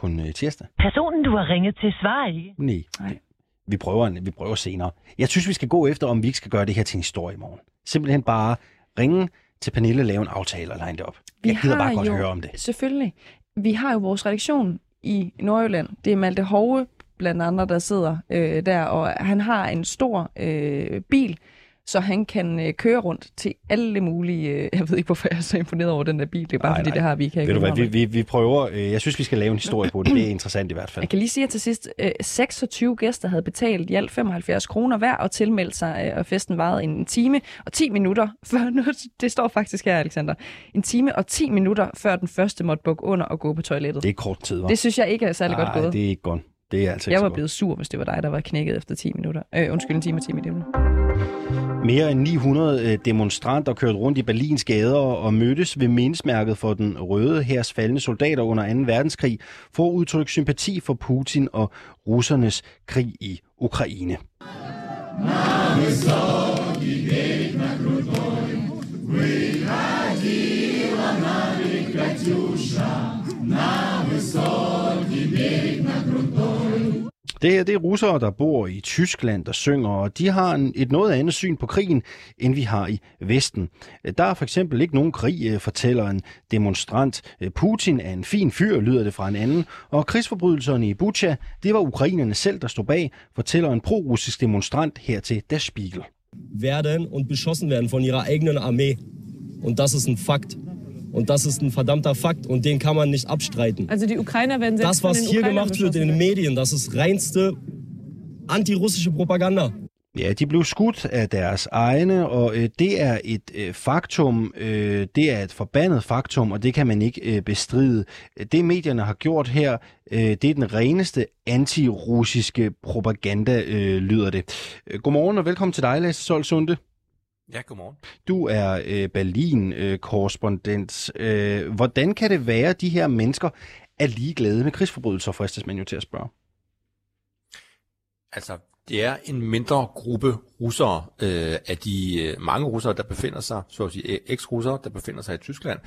På en uh, tirsdag? Personen, du har ringet til, svarer ikke. Nej. Nej. Vi prøver, vi prøver senere. Jeg synes, vi skal gå efter, om vi ikke skal gøre det her til en historie i morgen. Simpelthen bare ringe til Pernille, lave en aftale og line det op. Vi Jeg gider har bare godt jo- høre om det. Selvfølgelig. Vi har jo vores redaktion i Nordjylland. Det er Malte Hove, blandt andre, der sidder øh, der, og han har en stor øh, bil, så han kan øh, køre rundt til alle mulige... Øh, jeg ved ikke, hvorfor jeg er så imponeret over den der bil. Det er bare Nej, fordi, nej. det har vi ikke her Ved du hvad, vi, vi, vi prøver. øh, Jeg synes, vi skal lave en historie på det. Det er interessant i hvert fald. Jeg kan lige sige her til sidst, øh, 26 gæster havde betalt i alt 75 kroner hver og tilmeldt sig, øh, og festen varede en time og 10 minutter før, nu, det står faktisk her, Alexander, en time og 10 minutter før den første måtte bukke under og gå på toilettet. Det er kort tid, hva'? Det synes jeg ikke er særlig godt Ej, gået. det er ikke godt. Det er altså ikke Jeg var godt. blevet sur, hvis det var dig, der var knækket efter 10 minutter. Øh, undskyld, en time og 10 minutter. Mere end 900 øh, demonstranter kørte rundt i Berlins gader og mødtes ved mindesmærket for den røde hærs faldende soldater under 2. verdenskrig for at udtrykke sympati for Putin og russernes krig i Ukraine. Det her det er russere, der bor i Tyskland, der synger, og de har en, et noget andet syn på krigen, end vi har i Vesten. Der er for eksempel ikke nogen krig, øh, fortæller en demonstrant. Øh, Putin er en fin fyr, lyder det fra en anden. Og krigsforbrydelserne i Bucha, det var ukrainerne selv, der stod bag, fortæller en pro-russisk demonstrant her til Der Spiegel. werden und beschossen werden von ihrer eigenen Armee. Und das ist ein Fakt. Und das ist ein verdammter Fakt und den kann man nicht abstreiten. Also die Ukrainer werden selbst Das, was von den hier Ukrainern gemacht wird in den Medien, das ist reinste antirussische Propaganda. Ja, de blev skudt af deres egne, og øh, det er et øh, faktum, øh, det er et forbandet faktum, og det kan man ikke øh, bestride. Det medierne har gjort her, øh, det er den reneste antirussiske propaganda, øh, lyder det. Øh, Godmorgen og velkommen til dig, Lasse Solsunde. Ja, godmorgen. Du er øh, Berlin-korrespondent. Øh, hvordan kan det være, at de her mennesker er ligeglade med krigsforbrydelser, fristes man jo til at spørge? Altså, det er en mindre gruppe russere øh, af de øh, mange russere, der befinder sig, så at sige øh, eks-russere, der befinder sig i Tyskland,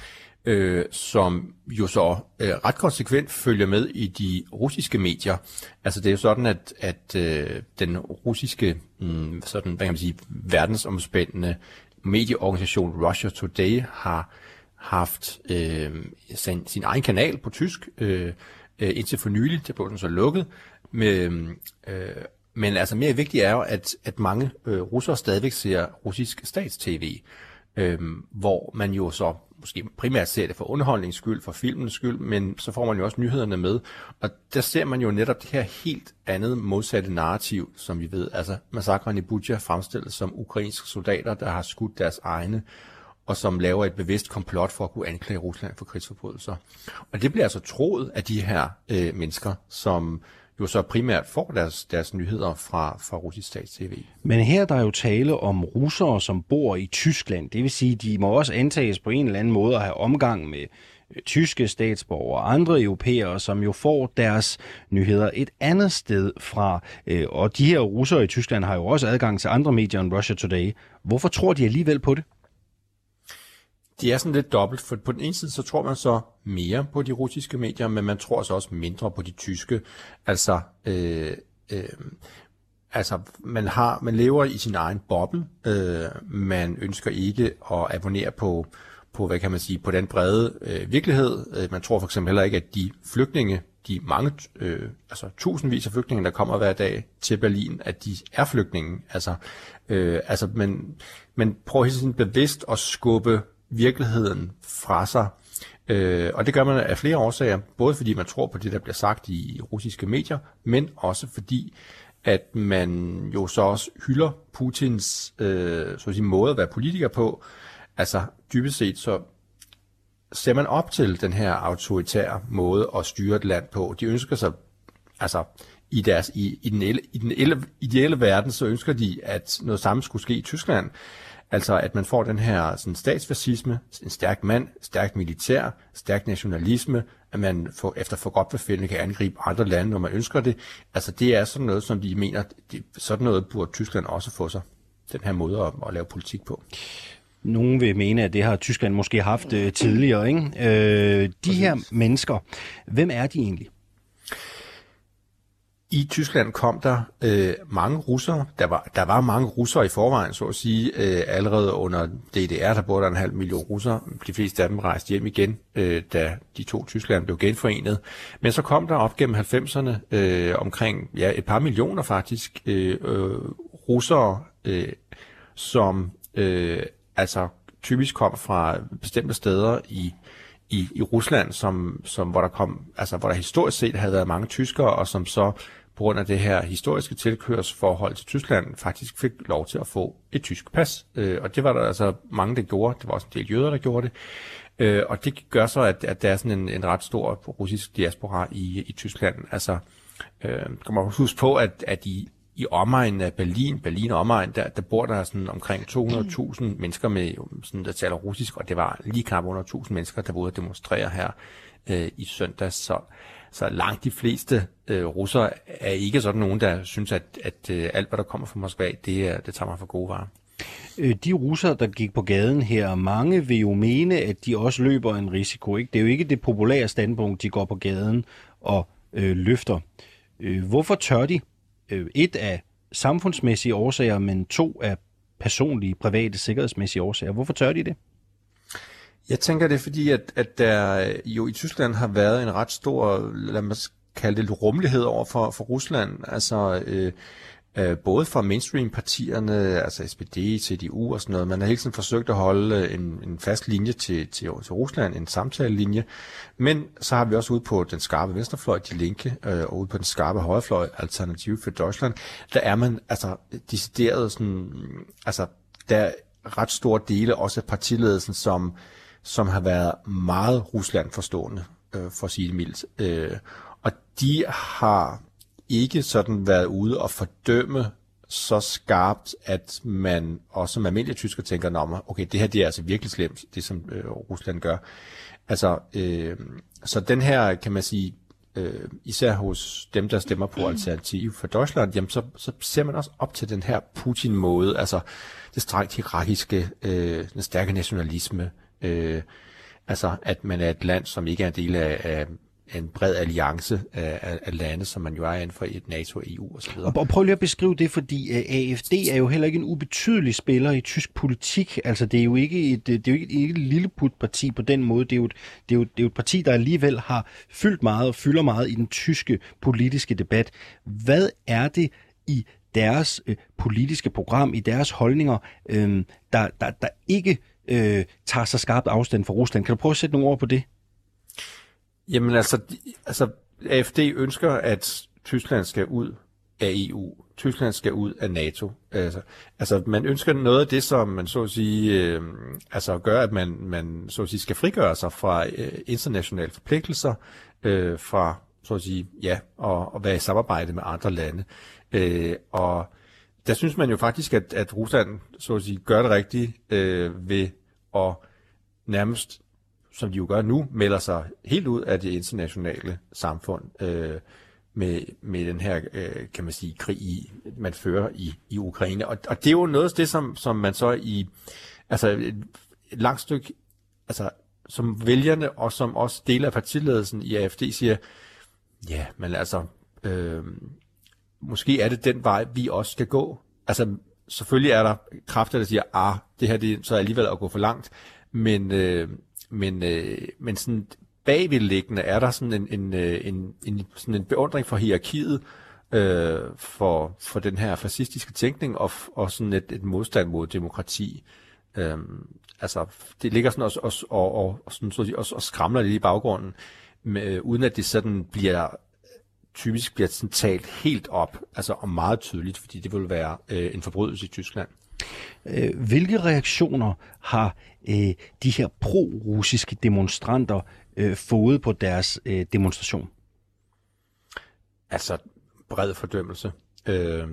øh, som jo så øh, ret konsekvent følger med i de russiske medier. Altså det er jo sådan, at, at øh, den russiske, mh, sådan, hvad kan man sige, verdensomspændende medieorganisation Russia Today har haft øh, sin, sin egen kanal på tysk, øh, øh, indtil for nylig, det blev den så lukket, med, øh, men altså mere vigtigt er jo, at, at mange øh, russere stadigvæk ser russisk statstv, øh, hvor man jo så måske primært ser det for underholdningens skyld, for filmens skyld, men så får man jo også nyhederne med. Og der ser man jo netop det her helt andet modsatte narrativ, som vi ved. Altså massakren i Bucha fremstillet som ukrainske soldater, der har skudt deres egne, og som laver et bevidst komplot for at kunne anklage Rusland for krigsforbrydelser. Og det bliver altså troet af de her øh, mennesker, som jo så primært får deres, deres nyheder fra, fra russisk stats-tv. Men her er der jo tale om russere, som bor i Tyskland. Det vil sige, de må også antages på en eller anden måde at have omgang med øh, tyske statsborgere og andre europæere, som jo får deres nyheder et andet sted fra. Øh, og de her russere i Tyskland har jo også adgang til andre medier end Russia Today. Hvorfor tror de alligevel på det? Det er sådan lidt dobbelt, for på den ene side, så tror man så mere på de russiske medier, men man tror så også mindre på de tyske. Altså, øh, øh, altså man, har, man lever i sin egen boble. Øh, man ønsker ikke at abonnere på, på, hvad kan man sige, på den brede øh, virkelighed. Øh, man tror for eksempel heller ikke, at de flygtninge, de mange, øh, altså tusindvis af flygtninge, der kommer hver dag til Berlin, at de er flygtninge. Altså, øh, altså men, men prøver hele tiden bevidst at skubbe virkeligheden fra sig. Øh, og det gør man af flere årsager, både fordi man tror på det, der bliver sagt i russiske medier, men også fordi, at man jo så også hylder Putins øh, så at sige, måde at være politiker på. Altså dybest set så ser man op til den her autoritære måde at styre et land på. De ønsker sig, altså i, deres, i, i, den, i den ideelle verden, så ønsker de, at noget samme skulle ske i Tyskland. Altså at man får den her sådan, statsfascisme, en stærk mand, stærk militær, stærk nationalisme, at man for, efter for godt befindende kan angribe andre lande, når man ønsker det. Altså det er sådan noget, som de mener, det, sådan noget burde Tyskland også få sig. Den her måde at, at lave politik på. Nogen vil mene, at det har Tyskland måske haft øh, tidligere. Ikke? Øh, de her mennesker, hvem er de egentlig? I Tyskland kom der øh, mange russere. Der var, der var mange russere i forvejen, så at sige. Øh, allerede under DDR, der boede der en halv million russere. De fleste af dem rejste hjem igen, øh, da de to Tyskland blev genforenet. Men så kom der op gennem 90'erne øh, omkring ja, et par millioner faktisk øh, øh, russere, øh, som øh, altså typisk kom fra bestemte steder i i, i Rusland, som, som, hvor der kom, altså hvor der historisk set havde været mange tyskere, og som så på grund af det her historiske tilkørsforhold til Tyskland faktisk fik lov til at få et tysk pas. Øh, og det var der altså mange, der gjorde. Det var også en del jøder, der gjorde det. Øh, og det gør så, at, at der er sådan en, en ret stor russisk diaspora i, i Tyskland. Altså, øh, kan man huske på, at, at i, i omegnen af Berlin, Berlin og omegn, der, der bor der sådan omkring 200.000 mennesker, med, sådan, der taler russisk, og det var lige knap under 1.000 mennesker, der boede og demonstrere her øh, i søndags. Så, så langt de fleste øh, russere er ikke sådan nogen, der synes, at, at øh, alt, hvad der kommer fra Moskva, det, det tager man for gode varer. Øh, de russere, der gik på gaden her, mange vil jo mene, at de også løber en risiko. Ikke? Det er jo ikke det populære standpunkt, de går på gaden og øh, løfter. Øh, hvorfor tør de? Øh, et af samfundsmæssige årsager, men to af personlige, private, sikkerhedsmæssige årsager. Hvorfor tør de det? Jeg tænker det er fordi, at, at der jo i Tyskland har været en ret stor, lad mig kalde det rummelighed over for, for Rusland. Altså øh, øh, både fra mainstream-partierne, altså SPD, CDU og sådan noget. Man har hele tiden forsøgt at holde øh, en, en fast linje til, til, til Rusland, en samtalelinje. Men så har vi også ude på den skarpe venstrefløj, de linke, øh, og ude på den skarpe højrefløj, Alternativ for Deutschland, der er man altså decideret sådan, altså der er ret store dele også af partiledelsen, som som har været meget Rusland forstående, øh, for at sige det mildt. Øh, og de har ikke sådan været ude og fordømme så skarpt, at man også som almindelig tysker tænker, om, okay, det her det er altså virkelig slemt, det som øh, Rusland gør. Altså, øh, så den her, kan man sige, øh, især hos dem, der stemmer på Alternativ for Deutschland, jamen så, så ser man også op til den her Putin-måde, altså det strengt hierarkiske, øh, den stærke nationalisme, Øh, altså, at man er et land, som ikke er en del af, af en bred alliance af, af lande, som man jo er inden for et NATO, EU osv. Og, og prøv lige at beskrive det, fordi øh, uh, AFD er jo heller ikke en ubetydelig spiller i tysk politik. Altså, det er jo ikke et, det er jo ikke, et, et lille parti på den måde. Det er, jo et, det, er jo, det er jo et parti, der alligevel har fyldt meget og fylder meget i den tyske politiske debat. Hvad er det i deres øh, politiske program, i deres holdninger, øh, der, der, der ikke øh, tager så skarpt afstand fra Rusland. Kan du prøve at sætte nogle ord på det? Jamen altså, altså AFD ønsker, at Tyskland skal ud af EU. Tyskland skal ud af NATO. Altså, altså man ønsker noget af det, som man så at sige, øh, altså gør, at man, man så at sige, skal frigøre sig fra øh, internationale forpligtelser, øh, fra så at sige, ja, og, og være i samarbejde med andre lande. Øh, og der synes man jo faktisk, at, at Rusland så at sige, gør det rigtigt øh, ved at nærmest, som de jo gør nu, melder sig helt ud af det internationale samfund øh, med, med den her, øh, kan man sige, krig, i, man fører i, i Ukraine. Og, og det er jo noget af det, som, som man så i altså et, et langt stykke, altså som vælgerne og som også dele af partiledelsen i AFD siger, ja, men altså, øh, måske er det den vej, vi også skal gå. Altså, selvfølgelig er der kræfter, der siger, ah, det her det, så er alligevel at gå for langt. Men, øh, men, øh, men sådan bagvedliggende er der sådan en, en, øh, en, en, sådan en beundring for hierarkiet, øh, for, for den her fascistiske tænkning og, og sådan et, et modstand mod demokrati. Øh, altså, det ligger sådan også, også og, og, og, sådan, så, også, og skramler lidt i baggrunden, med, øh, uden at det sådan bliver typisk bliver sådan talt helt op, altså og meget tydeligt, fordi det vil være øh, en forbrydelse i Tyskland. Øh, hvilke reaktioner har øh, de her pro-russiske demonstranter øh, fået på deres øh, demonstration? Altså bred fordømmelse øh,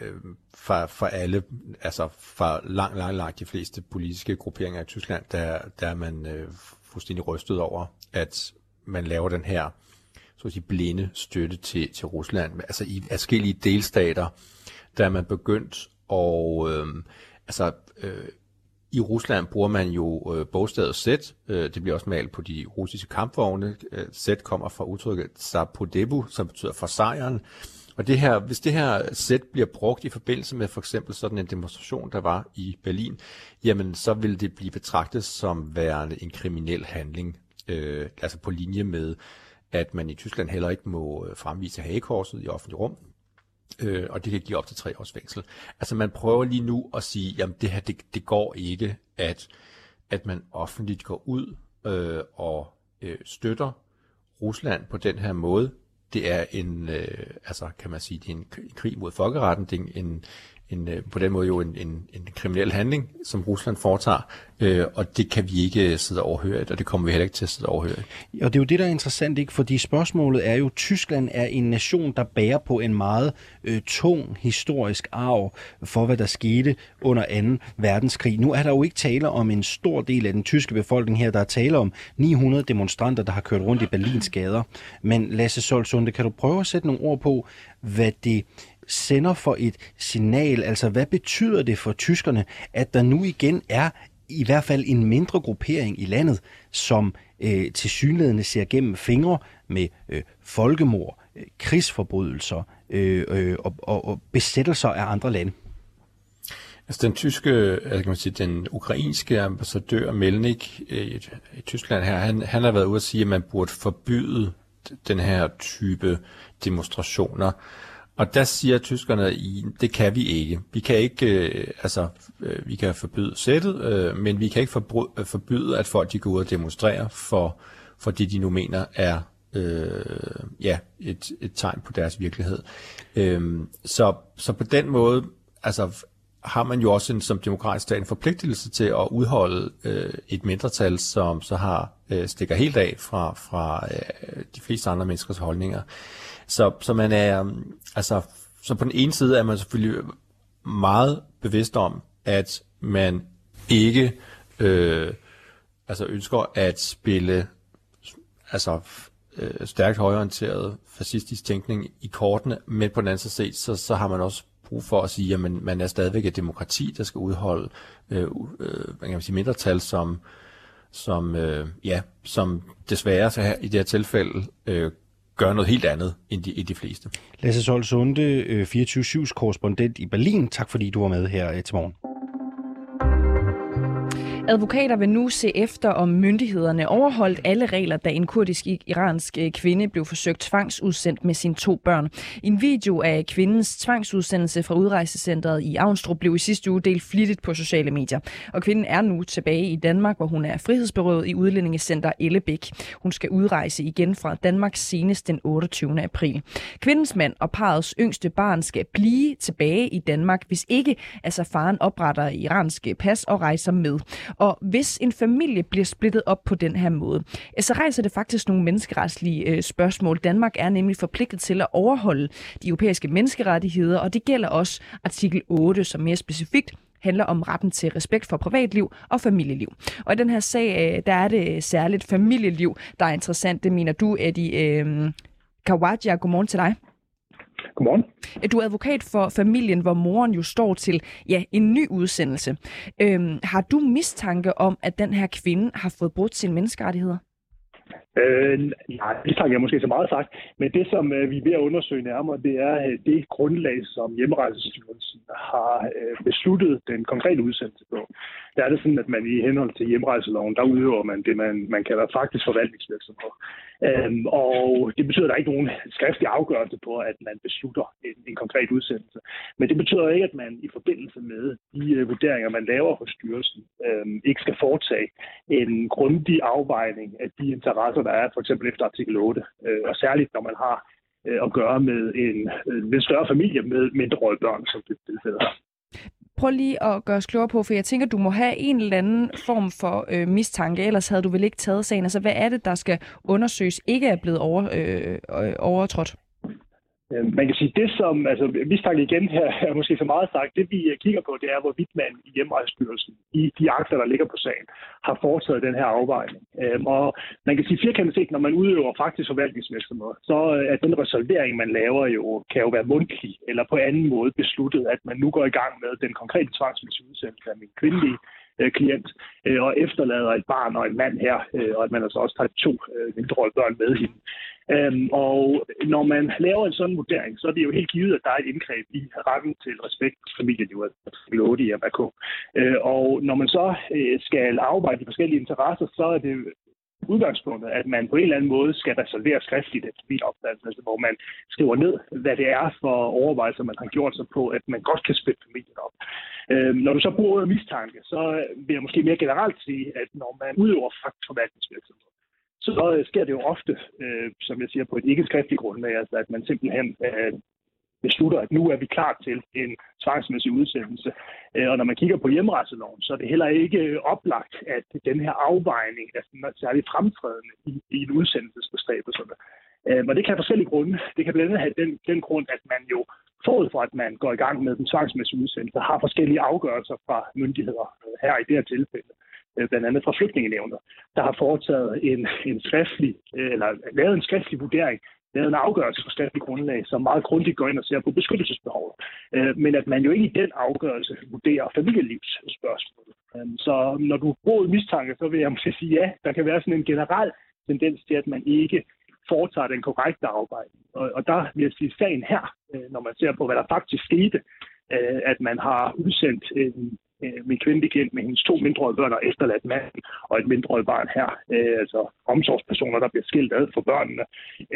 øh, fra, fra alle, altså fra langt, langt, langt de fleste politiske grupperinger i Tyskland, der, der er man øh, fuldstændig rystet over, at man laver den her så at sige, blinde støtte til, til Rusland. Altså i forskellige delstater, der er man begyndt og øh, altså øh, i Rusland bruger man jo øh, bogstavet Z. Øh, det bliver også malet på de russiske kampvogne. Øh, Z kommer fra udtrykket Zapodebu, som betyder for sejren. Og det her, hvis det her sæt bliver brugt i forbindelse med for eksempel sådan en demonstration, der var i Berlin, jamen så vil det blive betragtet som værende en kriminel handling. Øh, altså på linje med, at man i Tyskland heller ikke må øh, fremvise hagekorset i offentlig rum øh, og det kan give op til tre års fængsel. Altså man prøver lige nu at sige, jamen det her, det, det går ikke, at, at man offentligt går ud øh, og øh, støtter Rusland på den her måde. Det er en, øh, altså kan man sige, det er en krig mod folkeretten, det er en, en, øh, på den måde jo en, en, en kriminel handling, som Rusland foretager, øh, og det kan vi ikke øh, sidde overhøre, og det kommer vi heller ikke til at sidde overhøre. Og det er jo det, der er interessant, ikke? fordi spørgsmålet er jo, Tyskland er en nation, der bærer på en meget øh, tung historisk arv for, hvad der skete under 2. verdenskrig. Nu er der jo ikke tale om en stor del af den tyske befolkning her, der er tale om 900 demonstranter, der har kørt rundt i Berlins gader. Men Lasse Solsunde, kan du prøve at sætte nogle ord på, hvad det sender for et signal? Altså, hvad betyder det for tyskerne, at der nu igen er i hvert fald en mindre gruppering i landet, som øh, til synlædende ser gennem fingre med øh, folkemord, øh, krigsforbrydelser øh, øh, og, og, og besættelser af andre lande? Altså den tyske, altså kan man sige, den ukrainske ambassadør Melnik øh, i, i Tyskland her, han, han har været ude at sige, at man burde forbyde den her type demonstrationer. Og der siger tyskerne, at det kan vi ikke. Vi kan ikke, øh, altså, øh, vi kan forbyde sættet, øh, men vi kan ikke øh, forbyde, at folk de går ud og demonstrerer for, for det, de nu mener er øh, ja, et, et tegn på deres virkelighed. Øh, så, så på den måde, altså, har man jo også en, som demokratisk stat en forpligtelse til at udholde øh, et mindretal, som så har øh, stikker helt af fra, fra øh, de fleste andre menneskers holdninger. Så, så man er, øhm, altså, så på den ene side er man selvfølgelig meget bevidst om, at man ikke øh, altså ønsker at spille altså øh, stærkt højorienteret fascistisk tænkning i kortene, men på den anden side så, så har man også brug for at sige, at man, man er stadigvæk et demokrati, der skal udholde øh, øh, hvad kan man sige, mindretal, som, som, øh, ja, som desværre så her, i det her tilfælde øh, gør noget helt andet end de, end de fleste. Lasse Sol Sunde, øh, 24-7's korrespondent i Berlin. Tak fordi du var med her øh, til morgen. Advokater vil nu se efter, om myndighederne overholdt alle regler, da en kurdisk-iransk øh, kvinde blev forsøgt tvangsudsendt med sine to børn. En video af kvindens tvangsudsendelse fra udrejsecentret i Avnstrup blev i sidste uge delt flittigt på sociale medier. Og kvinden er nu tilbage i Danmark, hvor hun er frihedsberøvet i udlændingecenter Ellebæk. Hun skal udrejse igen fra Danmark senest den 28. april. Kvindens mand og parets yngste barn skal blive tilbage i Danmark, hvis ikke altså faren opretter iransk pas og rejser med. Og hvis en familie bliver splittet op på den her måde, øh, så rejser det faktisk nogle menneskeretslige øh, spørgsmål. Danmark er nemlig forpligtet til at overholde de europæiske menneskerettigheder, og det gælder også artikel 8, som mere specifikt handler om retten til respekt for privatliv og familieliv. Og i den her sag, øh, der er det særligt familieliv, der er interessant. Det mener du, Eddie øh, Kawaja. Godmorgen til dig. Godmorgen. Du er advokat for familien, hvor moren jo står til ja, en ny udsendelse. Øhm, har du mistanke om, at den her kvinde har fået brudt sine menneskerettigheder? Øh, nej, mistanke jeg måske så meget sagt, men det, som øh, vi er ved at undersøge nærmere, det er øh, det grundlag, som Hjemrejsestyrelsen har øh, besluttet den konkrete udsendelse på. der er det sådan, at man i henhold til hjemrejseloven, der udøver man det, man, man kalder faktisk forvaltningsvirksomhed. Øh, og det betyder, at der er ikke nogen skriftlig afgørelse på, at man beslutter en, en konkret udsendelse. Men det betyder ikke, at man i forbindelse med de øh, vurderinger, man laver hos styrelsen, øh, ikke skal foretage en grundig afvejning af de interesser, der er, for eksempel efter artikel 8. Øh, og særligt, når man har øh, at gøre med en, øh, en større familie med mindre børn, som det tilfælde her. Prøv lige at gøre os klogere på, for jeg tænker, du må have en eller anden form for øh, mistanke, ellers havde du vel ikke taget sagen. Altså, hvad er det, der skal undersøges, ikke er blevet over, øh, øh overtrådt? Øhm, man kan sige, det som, altså mistanke igen her er måske så meget sagt, det vi øh, kigger på, det er, hvorvidt man i hjemrejsstyrelsen, i de akter, der ligger på sagen, har foretaget den her afvejning. Øhm, og man kan sige firkantet set, når man udøver faktisk forvaltningsvirksomhed, så øh, er den resolvering, man laver jo, kan jo være mundtlig, eller på anden måde besluttet, at man nu går i gang med den konkrete tvangsmæssige udsendelse af min kvindelige Øh, klient, øh, og efterlader et barn og en mand her, øh, og at man altså også tager to mindre børn med hende. Øhm, og når man laver en sådan vurdering, så er det jo helt givet, at der er et indgreb i retten til respekt for familielivet, altså i MRK. Øh, og når man så øh, skal arbejde de forskellige interesser, så er det udgangspunktet, at man på en eller anden måde skal reservere skriftligt efter min opfattelse, altså hvor man skriver ned, hvad det er for overvejelser, man har gjort sig på, at man godt kan spille familien op. Øhm, når du så bruger mistanke, så vil jeg måske mere generelt sige, at når man udøver faktorforvaltningsvirksomhed, så sker det jo ofte, øh, som jeg siger, på et ikke skriftligt grundlag, altså at man simpelthen øh, beslutter, at nu er vi klar til en tvangsmæssig udsendelse. Øh, og når man kigger på hjemrejseloven, så er det heller ikke øh, oplagt, at den her afvejning er særligt fremtrædende i, i en udsendelsesbestræbelserne. Øh, og det kan have forskellige grunde. Det kan blandt andet have den, den grund, at man jo forud for, at man går i gang med den tvangsmæssige udsendelse, har forskellige afgørelser fra myndigheder, her i det her tilfælde, blandt andet fra flygtningenævnet, der har foretaget en, en skriftlig, eller lavet en skriftlig vurdering, lavet en afgørelse på grundlag, som meget grundigt går ind og ser på beskyttelsesbehovet. Øh, men at man jo ikke i den afgørelse vurderer familielivsspørgsmål. Øh, så når du bruger mistanke, så vil jeg måske sige ja, der kan være sådan en generel tendens til, at man ikke foretager den korrekte arbejde. Og, og der vil jeg sige, sagen her, øh, når man ser på, hvad der faktisk skete, øh, at man har udsendt en øh, min kvindelige klient med hendes to mindre børn og efterladt mand og et mindre barn her, øh, altså omsorgspersoner, der bliver skilt ad for børnene,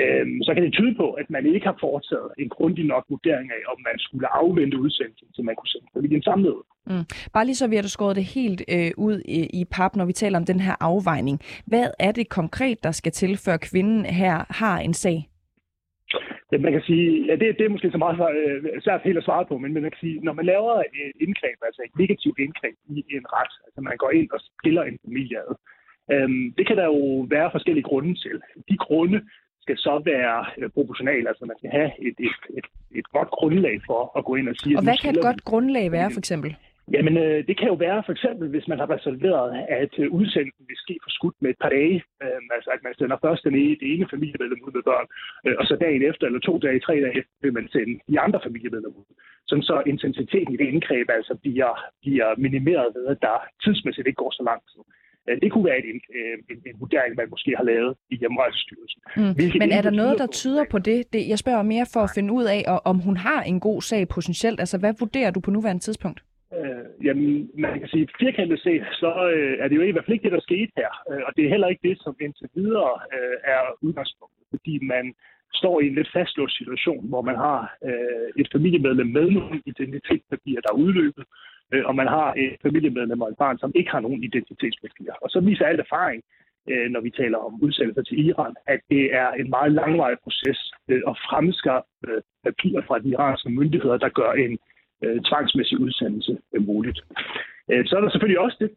øh, så kan det tyde på, at man ikke har foretaget en grundig nok vurdering af, om man skulle afvente udsendelsen, så man kunne sende familien samlet. Mm. Bare lige så vi har skåret det helt øh, ud i, i pap, når vi taler om den her afvejning. Hvad er det konkret, der skal til, før kvinden her har en sag? Ja, man kan sige, ja, det, det er måske så meget øh, svært helt at svare på, men man kan sige, når man laver et indgreb, altså et negativt indgreb i en ret, altså man går ind og skiller en familie ad, øhm, det kan der jo være forskellige grunde til. De grunde skal så være øh, proportionale, altså man skal have et, et, et, et godt grundlag for at gå ind og sige... Og hvad kan et godt grundlag være, for eksempel? Jamen, øh, det kan jo være for eksempel, hvis man har reserveret, at øh, udsendelsen vil ske for skudt med et par dage. Øh, altså, at man sender først den ene, det ene familiemedlem ud med børn, øh, og så dagen efter, eller to dage, tre dage efter, vil man sende de andre familiemedlemmer ud. Sådan så intensiteten i det indgreb altså bliver, bliver minimeret ved, at der tidsmæssigt ikke går så lang tid. Øh, det kunne være en, øh, en, en vurdering, man måske har lavet i hjemrejsestyrelsen. Mm. Men er der noget, der tyder på det? det? Jeg spørger mere for at finde ud af, om hun har en god sag potentielt. Altså, hvad vurderer du på nuværende tidspunkt? Øh, jamen, man kan sige, firkantet set, så øh, er det jo i hvert fald ikke det, der skete her. Øh, og det er heller ikke det, som indtil videre øh, er udgangspunktet, fordi man står i en lidt fastlåst situation, hvor man har øh, et familiemedlem med nogle identitetspapirer, der er udløbet, øh, og man har et familiemedlem og et barn, som ikke har nogen identitetspapirer. Og så viser alt erfaring, øh, når vi taler om udsendelser til Iran, at det er en meget langvarig proces øh, at fremskaffe øh, papirer fra de iranske myndigheder, der gør en øh, tvangsmæssig udsendelse øh, muligt. Øh, så er der selvfølgelig også det,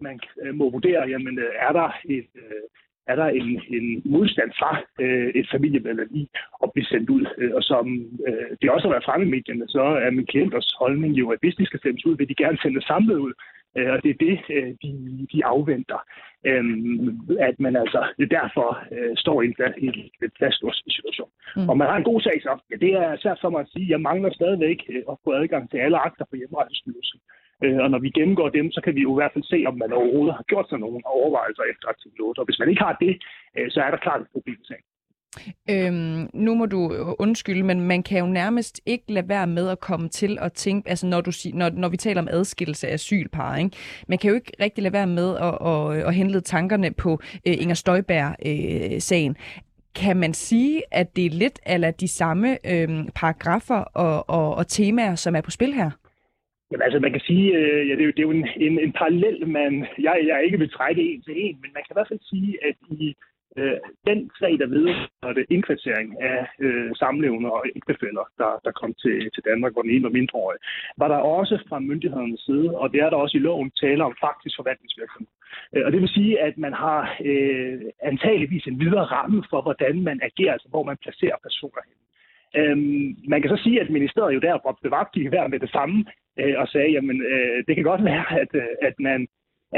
man øh, må vurdere, jamen øh, er der et, øh, er der en, en modstand fra øh, et familiemedlem i at blive sendt ud. Øh, og som øh, det også har været fremme i medierne, så er min klienters holdning jo, at hvis de skal sendes ud, vil de gerne sende samlet ud. Øh, og det er det, øh, de, de afventer. Øh, at man altså derfor øh, står i en, i fastlåst situation. Mm. Og man har en god sag så. Ja, det er svært for mig at sige. Jeg mangler stadigvæk at få adgang til alle akter på hjemrejsestyrelsen. Og når vi gennemgår dem, så kan vi jo i hvert fald se, om man overhovedet har gjort sig nogle overvejelser efter artikel 8. Og hvis man ikke har det, så er der klart et problem. Øhm, nu må du øh, undskylde, men man kan jo nærmest ikke lade være med at komme til at tænke, altså når, du, når, når vi taler om adskillelse af asylpar, ikke? man kan jo ikke rigtig lade være med at, at, at henlede tankerne på øh, Inger Støjberg-sagen. Øh, kan man sige, at det er lidt eller de samme øh, paragrafer og, og, og temaer, som er på spil her? Jamen altså, man kan sige, øh, ja, det er jo, det er jo en, en, en parallel, man, jeg, jeg ikke vil trække en til en, men man kan i hvert fald sige, at i øh, den sag, der vedrører indkvartering af øh, samlevende og ægtefæller, der, der kom til, til Danmark, hvor den ene var mindreårig, var der også fra myndighedernes side, og det er der også i loven, tale om faktisk forvaltningsvirksomhed. Øh, Og det vil sige, at man har øh, antageligvis en videre ramme for, hvordan man agerer, altså hvor man placerer personer hen. Øhm, man kan så sige, at ministeriet jo der råbte vagt i hver med det samme, øh, og sagde, jamen øh, det kan godt være, at, øh, at man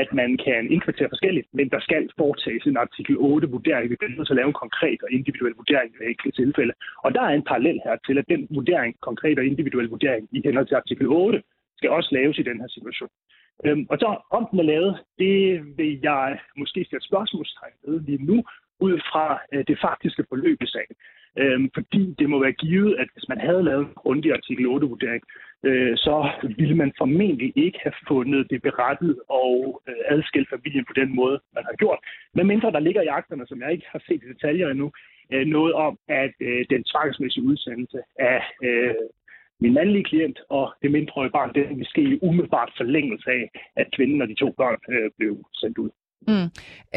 at man kan indkvartere forskelligt, men der skal foretages en artikel 8-vurdering. Vi bliver nødt til at lave en konkret og individuel vurdering i enkelte tilfælde. Og der er en parallel her til, at den vurdering, konkret og individuel vurdering i henhold til artikel 8, skal også laves i den her situation. Øhm, og så om den er lavet, det vil jeg måske sætte spørgsmålstegn ved lige nu, ud fra øh, det faktiske forløb i sagen. Øhm, fordi det må være givet, at hvis man havde lavet en grundig artikel 8-vurdering, øh, så ville man formentlig ikke have fundet det berettet og øh, adskilt familien på den måde, man har gjort. Men mindre der ligger i akterne, som jeg ikke har set i detaljer endnu, øh, noget om, at øh, den tvangsmæssige udsendelse af øh, min mandlige klient og det mindreårige barn, det er måske i umiddelbart forlængelse af, at kvinden og de to børn øh, blev sendt ud. Mm.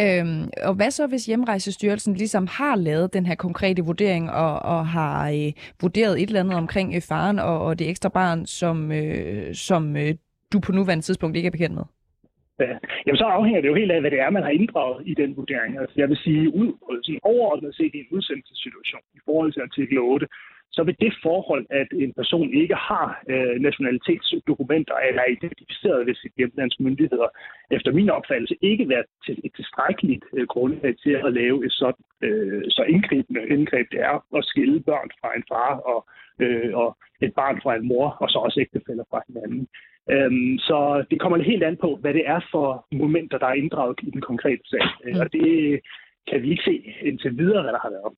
Øhm, og hvad så, hvis Hjemrejsestyrelsen ligesom har lavet den her konkrete vurdering og, og har øh, vurderet et eller andet omkring øh, faren og, og det ekstra barn, som, øh, som øh, du på nuværende tidspunkt ikke er bekendt med? Ja. Jamen så afhænger det jo helt af, hvad det er, man har inddraget i den vurdering. Altså, jeg vil sige, ud, altså, sådan overordnet set i en udsendelsessituation i forhold til artikel 8, så vil det forhold, at en person ikke har øh, nationalitetsdokumenter eller er identificeret ved sit hjemlands myndigheder, efter min opfattelse ikke være til et tilstrækkeligt øh, grundlag til at lave et sådan, øh, så indgribende indgreb det er at skille børn fra en far og, øh, og et barn fra en mor, og så også ægtefælder fra hinanden. Øhm, så det kommer helt an på, hvad det er for momenter, der er inddraget i den konkrete sag. Mm. Og det kan vi ikke se indtil videre, hvad der har været.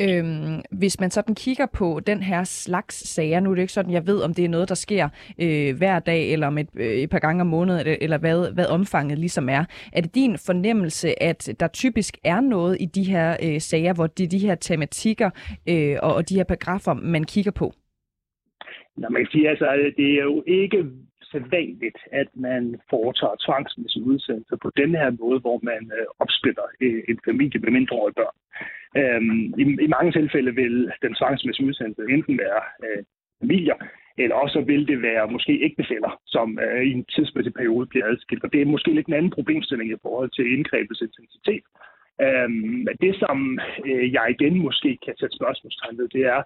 Øhm, hvis man sådan kigger på den her slags sager, nu er det ikke sådan, jeg ved, om det er noget, der sker øh, hver dag, eller om et, øh, et par gange om måneden, eller, eller hvad, hvad omfanget ligesom er. Er det din fornemmelse, at der typisk er noget i de her øh, sager, hvor det er de her tematikker øh, og, og de her paragrafer, man kigger på? Nå, man kan sige, altså, det er jo ikke sædvanligt, at man foretager tvangsmæssige udsendelser på den her måde, hvor man øh, opsplitter øh, en familie med mindreårige børn. Øhm, i, I mange tilfælde vil den tvangsmæssige udsendelse enten være øh, familier, eller også vil det være måske ægtefælder, som øh, i en tidsmæssig periode bliver adskilt. Og det er måske lidt en anden problemstilling i forhold til indgrebets intensitet. Øhm, det, som øh, jeg igen måske kan sætte spørgsmålstegn ved, det er,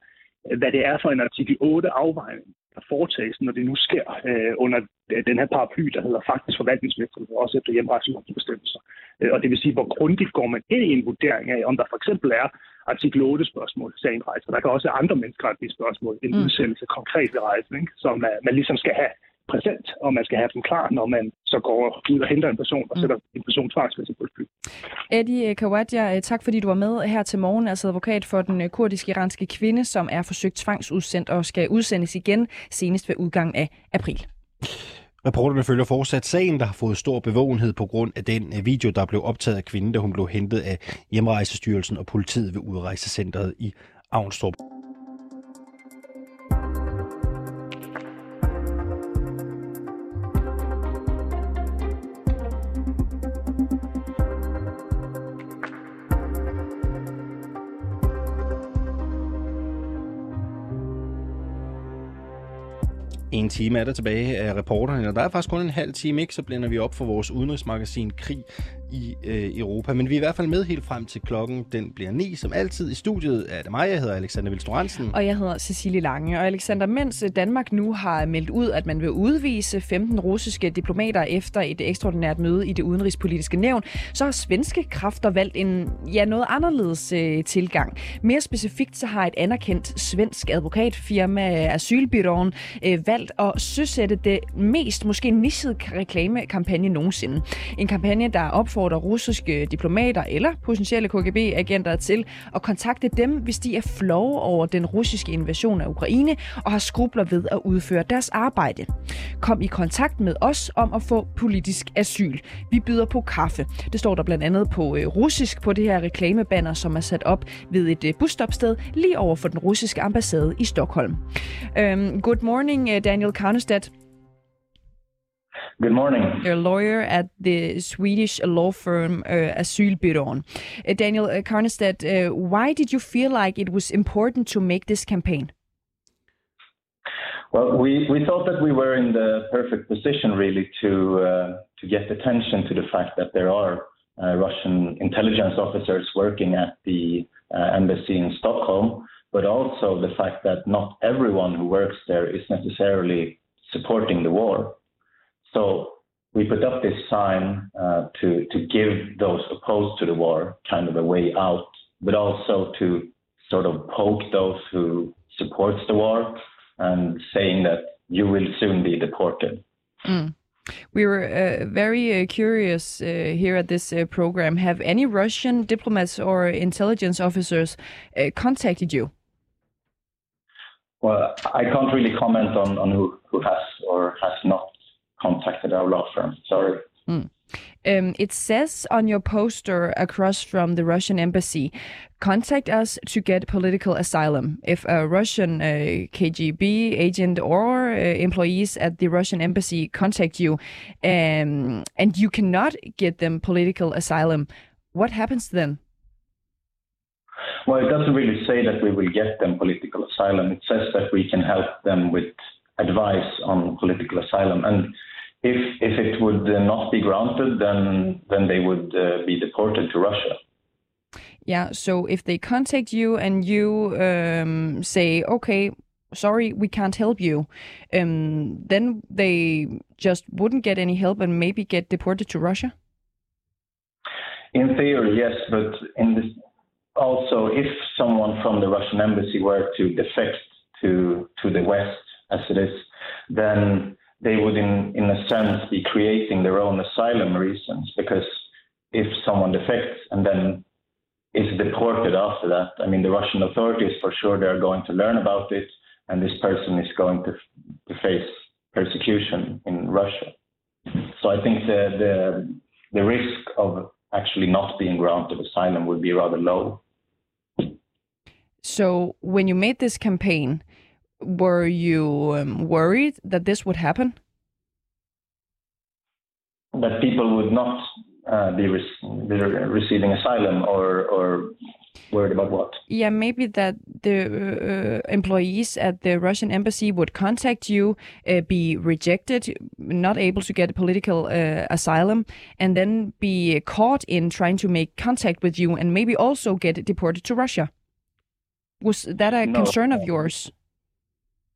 hvad det er for en artikel 8 afvejning, der foretages, når det nu sker øh, under den her paraply, der hedder faktisk forvaltningsvirksomhed, også efter hjemrejselovens bestemmelser. Øh, og det vil sige, hvor grundigt går man ind i en vurdering af, om der for eksempel er artikel 8 spørgsmål, sagen rejser. Der kan også være andre menneskerettige spørgsmål, en mm. udsendelse konkret ved rejsen, ikke? som man, man ligesom skal have præsent, og man skal have dem klar, når man så går ud og henter en person og sætter en person tvangsmæssigt på et fly. Eddie Kawadja, tak fordi du var med her til morgen, altså advokat for den kurdisk-iranske kvinde, som er forsøgt tvangsudsendt og skal udsendes igen senest ved udgangen af april. Reporterne følger fortsat sagen, der har fået stor bevågenhed på grund af den video, der blev optaget af kvinden, da hun blev hentet af Hjemrejsestyrelsen og politiet ved udrejsecentret i Avnstrup. Time er der tilbage af reporterne, og der er faktisk kun en halv time, ikke? Så blænder vi op for vores udenrigsmagasin Krig i øh, Europa. Men vi er i hvert fald med helt frem til klokken. Den bliver ni, som altid. I studiet er det mig, jeg hedder Alexander Vilstoransen. Og jeg hedder Cecilie Lange. Og Alexander, mens øh, Danmark nu har meldt ud, at man vil udvise 15 russiske diplomater efter et ekstraordinært møde i det udenrigspolitiske nævn, så har svenske kræfter valgt en ja, noget anderledes øh, tilgang. Mere specifikt så har et anerkendt svensk advokatfirma, øh, Asylbyråen, øh, valgt at søsætte det mest måske nichede reklamekampagne nogensinde. En kampagne, der opfordrer opfordrer russiske diplomater eller potentielle KGB-agenter til at kontakte dem, hvis de er flove over den russiske invasion af Ukraine og har skrubler ved at udføre deres arbejde. Kom i kontakt med os om at få politisk asyl. Vi byder på kaffe. Det står der blandt andet på øh, russisk på det her reklamebanner, som er sat op ved et øh, busstopsted lige over for den russiske ambassade i Stockholm. Um, good morning, øh, Daniel Karnestad. Good morning. You're a lawyer at the Swedish law firm uh, Asylbyrån. Uh, Daniel uh, Karnestedt, uh, why did you feel like it was important to make this campaign? Well, we, we thought that we were in the perfect position, really, to uh, to get attention to the fact that there are uh, Russian intelligence officers working at the uh, embassy in Stockholm, but also the fact that not everyone who works there is necessarily supporting the war. So we put up this sign uh, to to give those opposed to the war kind of a way out, but also to sort of poke those who supports the war and saying that you will soon be deported. Mm. We were uh, very uh, curious uh, here at this uh, program. Have any Russian diplomats or intelligence officers uh, contacted you? Well, I can't really comment on, on who, who has or has not contacted our law firm. Sorry. Mm. Um, it says on your poster across from the Russian embassy, contact us to get political asylum. If a Russian uh, KGB agent or uh, employees at the Russian embassy contact you um, and you cannot get them political asylum, what happens then? Well, it doesn't really say that we will get them political asylum. It says that we can help them with advice on political asylum. And if if it would uh, not be granted, then then they would uh, be deported to Russia. Yeah. So if they contact you and you um, say, "Okay, sorry, we can't help you," um, then they just wouldn't get any help and maybe get deported to Russia. In theory, yes, but in this also, if someone from the Russian embassy were to defect to to the West, as it is, then they would, in, in a sense, be creating their own asylum reasons because if someone defects and then is deported after that, I mean, the Russian authorities for sure they're going to learn about it, and this person is going to, to face persecution in Russia. So I think the, the the risk of actually not being granted asylum would be rather low. So when you made this campaign, were you um, worried that this would happen? That people would not uh, be, re- be receiving asylum, or or worried about what? Yeah, maybe that the uh, employees at the Russian embassy would contact you, uh, be rejected, not able to get political uh, asylum, and then be caught in trying to make contact with you, and maybe also get deported to Russia. Was that a No. concern of yours?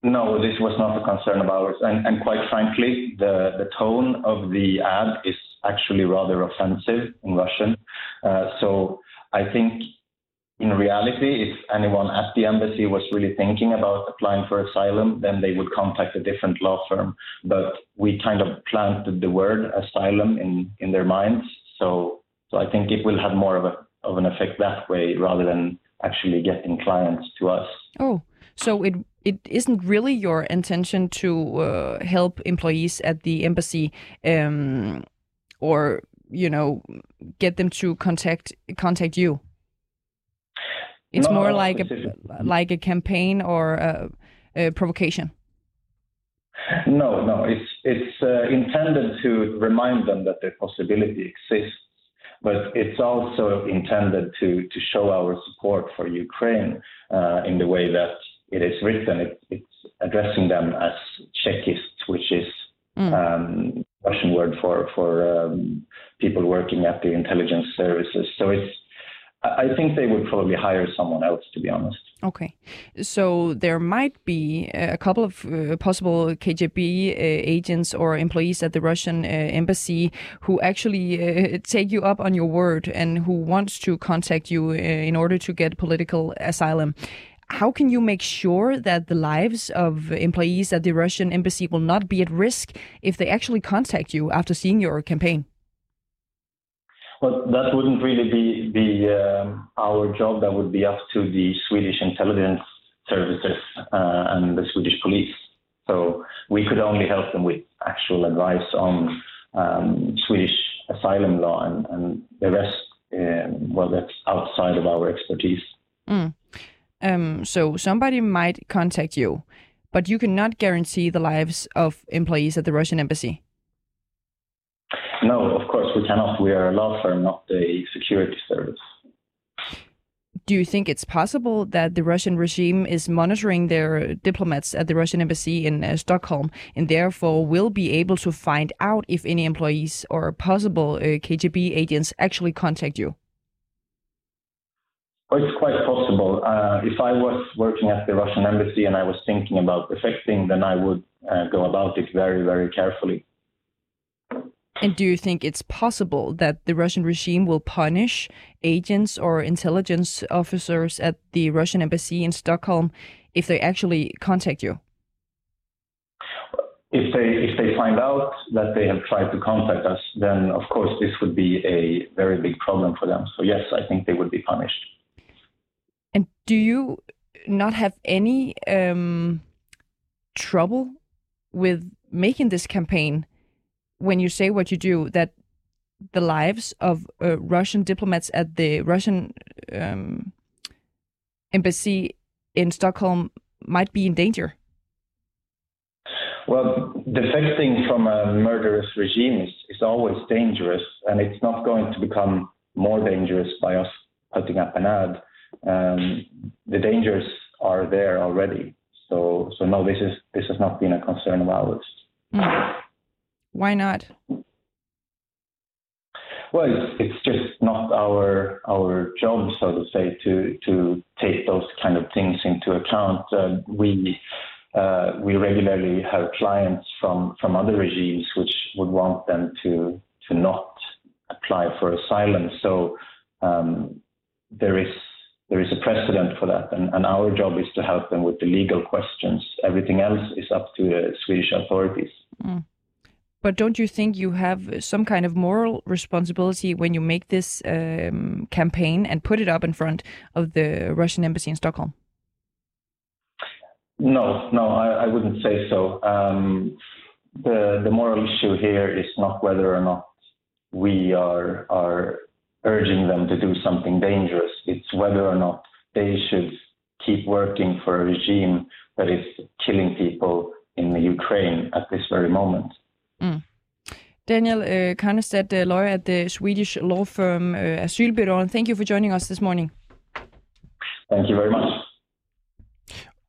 No, this was not a concern of ours. And, and quite frankly, the, the tone of the ad is actually rather offensive in Russian. Uh, so I think in reality, if anyone at the embassy was really thinking about applying for asylum, then they would contact a different law firm. But we kind of planted the word asylum in, in their minds. So, so I think it will have more of, a, of an effect that way rather than actually getting clients to us. Oh, so it it isn't really your intention to uh, help employees at the embassy, um, or you know, get them to contact contact you. It's No, more like a like a campaign or a, a provocation. No, no. It's it's uh, intended to remind them that the possibility exists, but it's also intended to to show our support for Ukraine uh, in the way that it is written. It, it's addressing them as Czechists, which is um, Russian word for for um, people working at the intelligence services. So it's. I I think they would probably hire someone else, to be honest. Okay, so there might be a couple of uh, possible KGB uh, agents or employees at the Russian uh, embassy who actually uh, take you up on your word and who wants to contact you uh, in order to get political asylum. How can you make sure that the lives of employees at the Russian embassy will not be at risk if they actually contact you after seeing your campaign? Well, that wouldn't really be be um, our job. That would be up to the Swedish intelligence services uh, and the Swedish police. So we could only help them with actual advice on um, Swedish asylum law, and, and the rest, um, well, that's outside of our expertise. Mm. Um, so somebody might contact you, but you cannot guarantee the lives of employees at the Russian embassy. No, of course we cannot. We are a law firm, not a security service. Do you think it's possible that the Russian regime is monitoring their diplomats at the Russian embassy in uh, Stockholm and therefore will be able to find out if any employees or possible uh, KGB agents actually contact you? Well, it's quite possible. Uh, if I was working at the Russian embassy and I was thinking about defecting, then I would uh, go about it very, very carefully. And do you think it's possible that the Russian regime will punish agents or intelligence officers at the Russian embassy in Stockholm if they actually contact you? If they if they find out that they have tried to contact us, then of course this would be a very big problem for them. So yes, I think they would be punished. Do you not have any um, trouble with making this campaign when you say what you do that the lives of uh, Russian diplomats at the Russian um, embassy in Stockholm might be in danger? Well, defecting from a murderous regime is, is always dangerous, and it's not going to become more dangerous by us putting up an ad. Um, the dangers are there already. So, so no, this is this has not been a concern of ours. Mm. Why not? Well, it's, it's just not our our job, so to say, to to take those kind of things into account. Uh, we uh, we regularly have clients from from other regimes which would want them to to not apply for asylum. So um, there is there is a precedent for that, and, and our job is to help them with the legal questions. Everything else is up to the Swedish authorities. Mm. But don't you think you have some kind of moral responsibility when you make this um, campaign and put it up in front of the Russian embassy in Stockholm? No, no, I, I wouldn't say so. Um, the the moral issue here is not whether or not we are are urging them to do something dangerous. It's whether or not they should keep working for a regime that is killing people in the Ukraine at this very moment. Mm. Daniel uh, Karnestad, uh, lawyer at the Swedish law firm uh, Asylbyrån, thank you for joining us this morning. Thank you very much.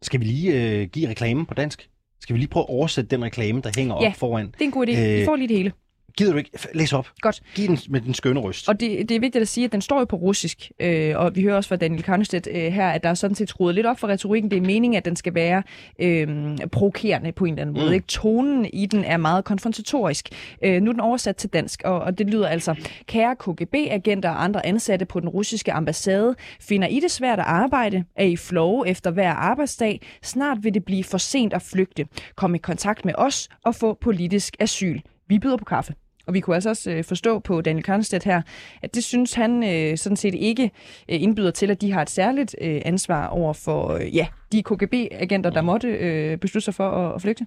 Skal vi lige øh, give reklamen på dansk? Skal vi lige prøve at oversætte den reklame, der hænger ja, op foran? det er en god idé. Øh, vi får lige det hele. Gider du ikke? Læs op. Godt. Giv den med den skønne røst. Og det, det er vigtigt at sige, at den står jo på russisk, øh, og vi hører også fra Daniel Karnstedt øh, her, at der er sådan set skruet lidt op for retorikken. Det er meningen, at den skal være øh, provokerende på en eller anden måde. Mm. Ikke? Tonen i den er meget konfrontatorisk. Øh, nu er den oversat til dansk, og, og det lyder altså, kære KGB-agenter og andre ansatte på den russiske ambassade, finder I det svært at arbejde? Er I flow efter hver arbejdsdag? Snart vil det blive for sent at flygte. Kom i kontakt med os og få politisk asyl. Vi byder på kaffe. Og vi kunne altså også øh, forstå på Daniel Kørnstedt her, at det synes han øh, sådan set ikke øh, indbyder til, at de har et særligt øh, ansvar over for øh, ja, de KGB-agenter, der måtte øh, beslutte sig for at, at flygte.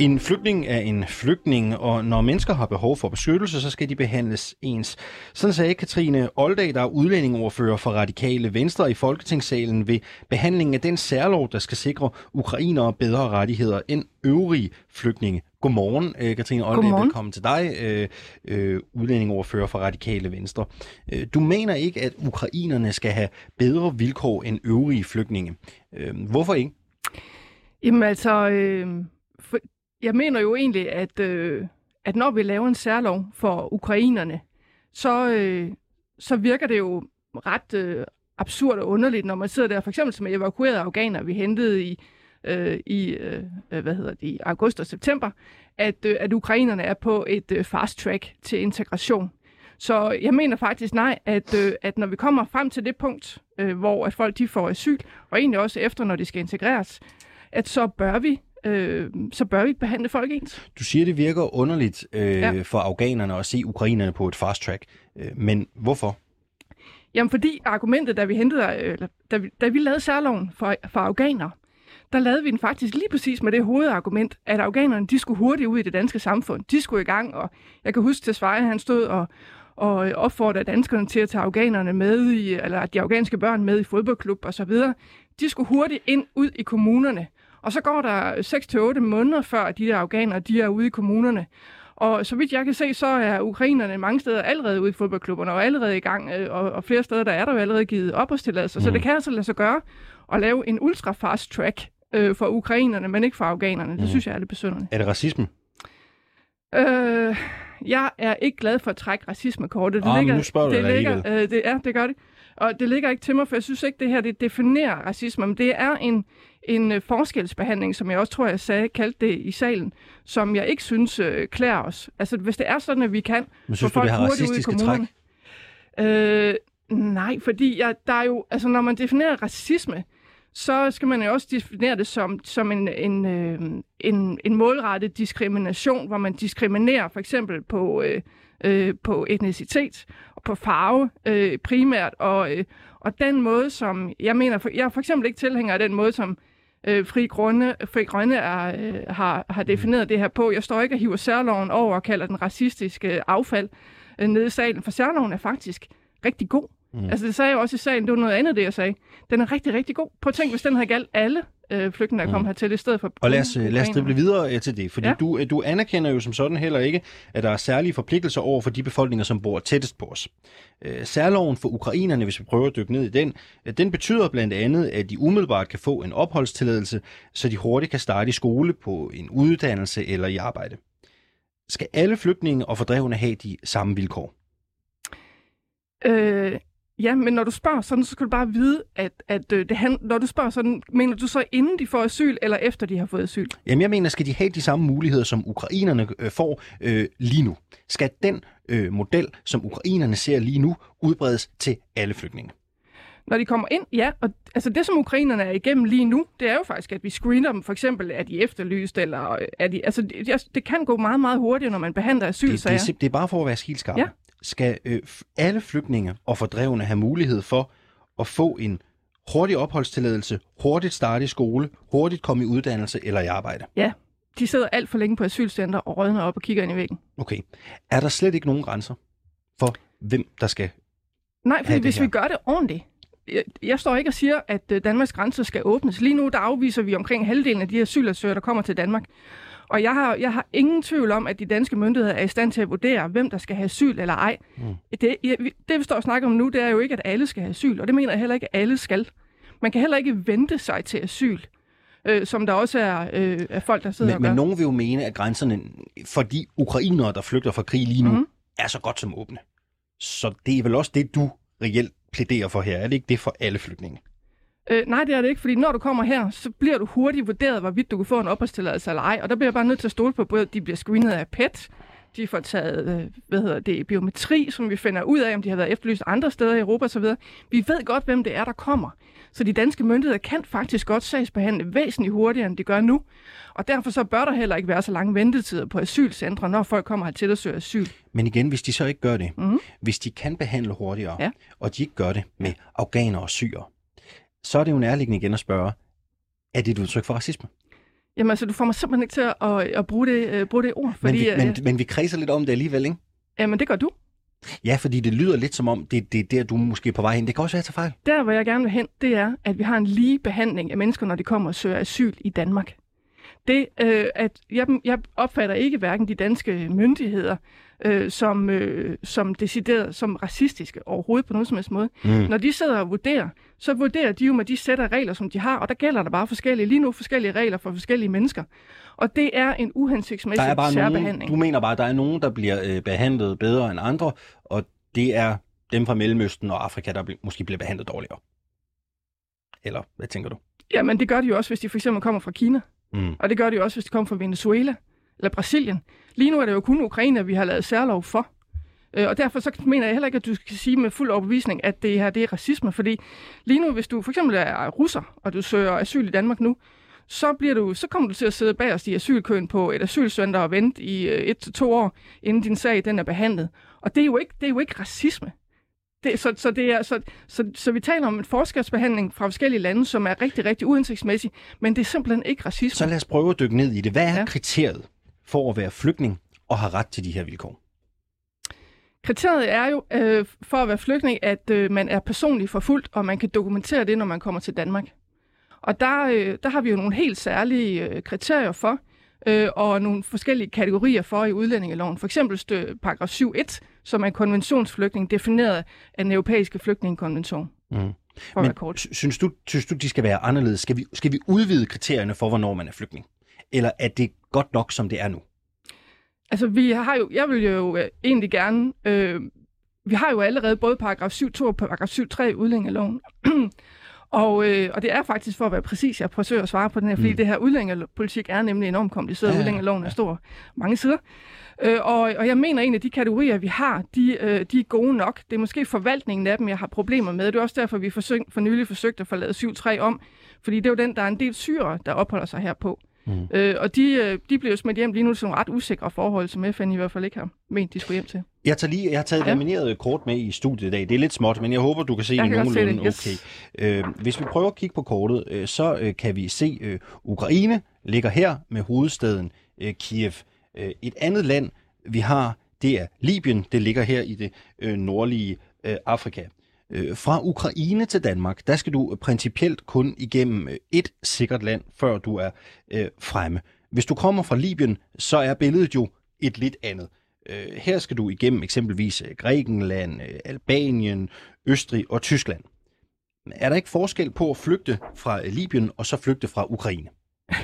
En flygtning er en flygtning, og når mennesker har behov for beskyttelse, så skal de behandles ens. Sådan sagde Katrine Oldag, der er udlændingoverfører for Radikale Venstre i Folketingssalen ved behandlingen af den særlov, der skal sikre ukrainere bedre rettigheder end øvrige flygtninge. Godmorgen, øh, Katrine Oldag. Godmorgen. Velkommen til dig, øh, øh, udlændingoverfører for Radikale Venstre. Øh, du mener ikke, at ukrainerne skal have bedre vilkår end øvrige flygtninge. Øh, hvorfor ikke? Jamen altså, øh, jeg mener jo egentlig, at, øh, at når vi laver en særlov for ukrainerne, så, øh, så virker det jo ret øh, absurd og underligt, når man sidder der, for eksempel som evakuerede afghaner, vi hentede i, øh, i øh, øh, hvad hedder det, i august og september, at, øh, at ukrainerne er på et øh, fast track til integration. Så jeg mener faktisk nej, at, øh, at når vi kommer frem til det punkt, øh, hvor at folk de får asyl, og egentlig også efter, når de skal integreres, at så bør vi øh, så bør vi ikke behandle folk ens. Du siger, det virker underligt øh, Ja. for afghanerne at se ukrainerne på et fast track. Øh, men hvorfor? Jamen fordi argumentet, da vi, hentede, øh, eller, da vi, da vi lavede særloven for, for afghanere, der lavede vi den faktisk lige præcis med det hovedargument, at afghanerne de skulle hurtigt ud i det danske samfund. De skulle i gang, og jeg kan huske til Sveje, han stod og, og opfordrede danskerne til at tage afghanerne med, i, eller de afghanske børn med i fodboldklub og så videre. De skulle hurtigt ind ud i kommunerne. Og så går der 6-8 måneder før, at de der afghanere de er ude i kommunerne. Og så vidt jeg kan se, så er ukrainerne mange steder allerede ude i fodboldklubberne og allerede i gang, øh, og, og flere steder der er der jo allerede givet opholdstilladelser. Mm. Så det kan altså lade sig gøre at lave en ultra fast track øh, for ukrainerne, men ikke for afghanerne. Det Mm. synes jeg er lidt besynderligt. Er det racisme? Øh, jeg er ikke glad for at trække racismekortet. Ah, men nu spørger du det da ligger, øh, det, ja, det gør det. Og det ligger ikke til mig, for jeg synes ikke, det her det definerer racisme. Men det er en, en øh, forskelsbehandling, som jeg også tror, jeg sagde, kaldte det i salen, som jeg ikke synes øh, klæder os. Altså, hvis det er sådan, at vi kan Men få synes du, folk det har hurtigt ud i racistiske kommunerne. Øh, nej, fordi jeg, der er jo, altså, når man definerer racisme, så skal man jo også definere det som, som en, en, øh, en, en målrettet diskrimination, hvor man diskriminerer for eksempel på, øh, øh, på etnicitet og på farve øh, primært. Og, øh, og den måde, som jeg mener, for, jeg er for eksempel ikke tilhænger af den måde, som øh, Fri Grønne, Fri Grønne er, øh, har, har defineret det her på. Jeg står ikke og hiver særloven over og kalder den racistiske affald øh, nede i salen, for særloven er faktisk rigtig god. Mm. Altså det sagde jeg også i salen, det var noget andet, det jeg sagde. Den er rigtig, rigtig god. Prøv at tænke, hvis den havde galt alle øh, flygtninge, der kom hertil, i stedet for Og lad os, øh, lad os drible videre øh, til det, fordi Ja. du, øh, du anerkender jo som sådan heller ikke, at der er særlige forpligtelser over for de befolkninger, som bor tættest på os. Øh, Særloven for ukrainerne, hvis vi prøver at dykke ned i den, øh, den betyder blandt andet, at de umiddelbart kan få en opholdstilladelse, så de hurtigt kan starte i skole, på en uddannelse eller i arbejde. Skal alle flygtninge og fordrevne have de samme vilkår? Øh, ja, men når du spørger sådan, så skal du bare vide, at, at øh, det hand, når du spørger sådan, mener du så inden de får asyl, eller efter de har fået asyl? Jamen jeg mener, skal de have de samme muligheder, som ukrainerne øh, får øh, lige nu? Skal den øh, model, som ukrainerne ser lige nu, udbredes til alle flygtninge? Når de kommer ind, ja. Og, altså det, som ukrainerne er igennem lige nu, det er jo faktisk, at vi screener dem. For eksempel, er de efterlyst, eller øh, er de... Altså, det, det kan gå meget, meget hurtigt, når man behandler Det, det, asylsager. er, simp- det er bare for at være helt skarp. Ja. Skal øh, alle flygtninge og fordrevne have mulighed for at få en hurtig opholdstilladelse, hurtigt starte i skole, hurtigt komme i uddannelse eller i arbejde? Ja, de sidder alt for længe på asylcenter og rådner op og kigger ind i væggen. Okay. Er der slet ikke nogen grænser for, hvem der skal Nej, det hvis her? vi gør det ordentligt, jeg, jeg står ikke og siger, at øh, Danmarks grænser skal åbnes. Lige nu der afviser vi omkring halvdelen af de asylansøgere, der kommer til Danmark. Og jeg har, jeg har ingen tvivl om, at de danske myndigheder er i stand til at vurdere, hvem der skal have asyl eller ej. Mm. Det, jeg, vi- det vi står og snakker om nu, det er jo ikke, at alle skal have asyl, og det mener jeg heller ikke, at alle skal. Man kan heller ikke vente sig til asyl, øh, som der også er, øh, er folk, der sidder og Men, gør. men nogen vil jo mene, at grænserne for de ukrainere, der flygter fra krig lige nu, mm. er så godt som åbne. Så det er vel også det, du reelt plæderer for her. Er det ikke det for alle flygtninge? Øh, nej, det er det ikke, fordi når du kommer her, så bliver du hurtigt vurderet, hvorvidt du kan få en opholdstilladelse eller ej. Og der bliver jeg bare nødt til at stole på, både at de bliver screenet af PET, de får taget, øh, hvad hedder det, biometri, som vi finder ud af, om de har været efterlyst andre steder i Europa osv. Vi ved godt, hvem det er, der kommer. Så de danske myndigheder kan faktisk godt sagsbehandle væsentligt hurtigere, end de gør nu. Og derfor så bør der heller ikke være så lange ventetider på asylcentre, når folk kommer hertil og søger asyl. Men igen, hvis de så ikke gør det, Mhm. hvis de kan behandle hurtigere, Ja. og de ikke gør det med afghanere og syre, så er det jo nærliggende igen at spørge, er det et udtryk for racisme? Jamen altså, du får mig simpelthen ikke til at, at, at bruge, det, øh, bruge det ord, Men fordi... vi, men, øh, men vi kredser lidt om det alligevel, ikke? jamen, det gør du. Ja, fordi det lyder lidt som om, det, det er der, du måske er på vej hen. Det kan også være, jeg tager fejl. Der, hvor jeg gerne vil hen, det er, at vi har en lige behandling af mennesker, når de kommer og søger asyl i Danmark. Det, øh, at jeg, jeg opfatter ikke hverken de danske myndigheder øh, som, øh, som decideret som racistiske overhovedet på nogen som helst måde. Mm. Når de sidder og vurderer, så vurderer de jo med de sæt af regler, som de har, og der gælder der bare forskellige, lige nu forskellige regler for forskellige mennesker. Og det er en uhensigtsmæssig Der er bare særbehandling. nogen, du mener bare, at der er nogen, der bliver øh, behandlet bedre end andre, og det er dem fra Mellemøsten og Afrika, der måske bliver behandlet dårligere. Eller hvad tænker du? Jamen, det gør de jo også, hvis de for eksempel kommer fra Kina. Mm. Og det gør de jo også, hvis de kommer fra Venezuela eller Brasilien. Lige nu er det jo kun Ukraine, vi har lavet særlov for. Øh, Og derfor så mener jeg heller ikke, at du skal sige med fuld overbevisning, at det her det er racisme. Fordi lige nu, hvis du for eksempel er russer, og du søger asyl i Danmark nu, så, bliver du, så kommer du til at sidde bagerst i asylkøen på et asylcenter og vente i øh, et til to år, inden din sag den er behandlet. Og det er jo ikke, det er jo ikke racisme. Det, så, så, det er, så, så, så vi taler om en forskelsbehandling fra forskellige lande, som er rigtig, rigtig uhensigtsmæssig, men det er simpelthen ikke racisme. Så lad os prøve at dykke ned i det. Hvad er ja. kriteriet for at være flygtning og have ret til de her vilkår? Kriteriet er jo øh, for at være flygtning, at øh, man er personligt forfulgt, og man kan dokumentere det, når man kommer til Danmark. Og der, øh, der har vi jo nogle helt særlige øh, kriterier for, øh, og nogle forskellige kategorier for i udlændingeloven. For eksempel stø, paragraf 7.1, som er en konventionsflygtning, defineret af den europæiske flygtningekonvention. Mm. Men synes du, synes du, de skal være anderledes? Skal vi, skal vi udvide kriterierne for, hvornår man er flygtning? Eller er det godt nok, som det er nu? Altså, vi har jo, jeg vil jo øh, egentlig gerne, øh, vi har jo allerede både paragraf 7.2 og paragraf 7.3 i og, øh, og det er faktisk for at være præcis, jeg prøver at svare på den her, fordi mm. det her udlændingepolitik er nemlig enormt kompliceret. Ja, Udlændingeloven er stor mange sider. Øh, og, og jeg mener egentlig, at de kategorier, vi har, de, øh, de er gode nok. Det er måske forvaltningen af dem, jeg har problemer med. Det er også derfor, vi forsøg, for nylig forsøgte at få lavet 7.3 om, fordi det er jo den, der er en del syre, der opholder sig her på. Mm. Øh, og de, øh, de bliver smidt hjem lige nu til nogle ret usikre forhold, som FN i hvert fald ikke har ment, de skulle hjem til. Jeg, tager lige, jeg har taget ja. lamineret kort med i studiet i dag. Det er lidt småt, men jeg håber, du kan se jeg det nogenlunde det. Yes. okay. Øh, hvis vi prøver at kigge på kortet, øh, så øh, kan vi se, øh, Ukraine ligger her med hovedstaden øh, Kiev. Øh, et andet land, vi har, det er Libyen. Det ligger her i det øh, nordlige øh, Afrika. Øh, fra Ukraine til Danmark, der skal du principielt kun igennem øh, et sikkert land, før du er øh, fremme. Hvis du kommer fra Libyen, så er billedet jo et lidt andet. Øh, her skal du igennem eksempelvis øh, Grækenland, øh, Albanien, Østrig og Tyskland. Er der ikke forskel på at flygte fra Libyen og så flygte fra Ukraine?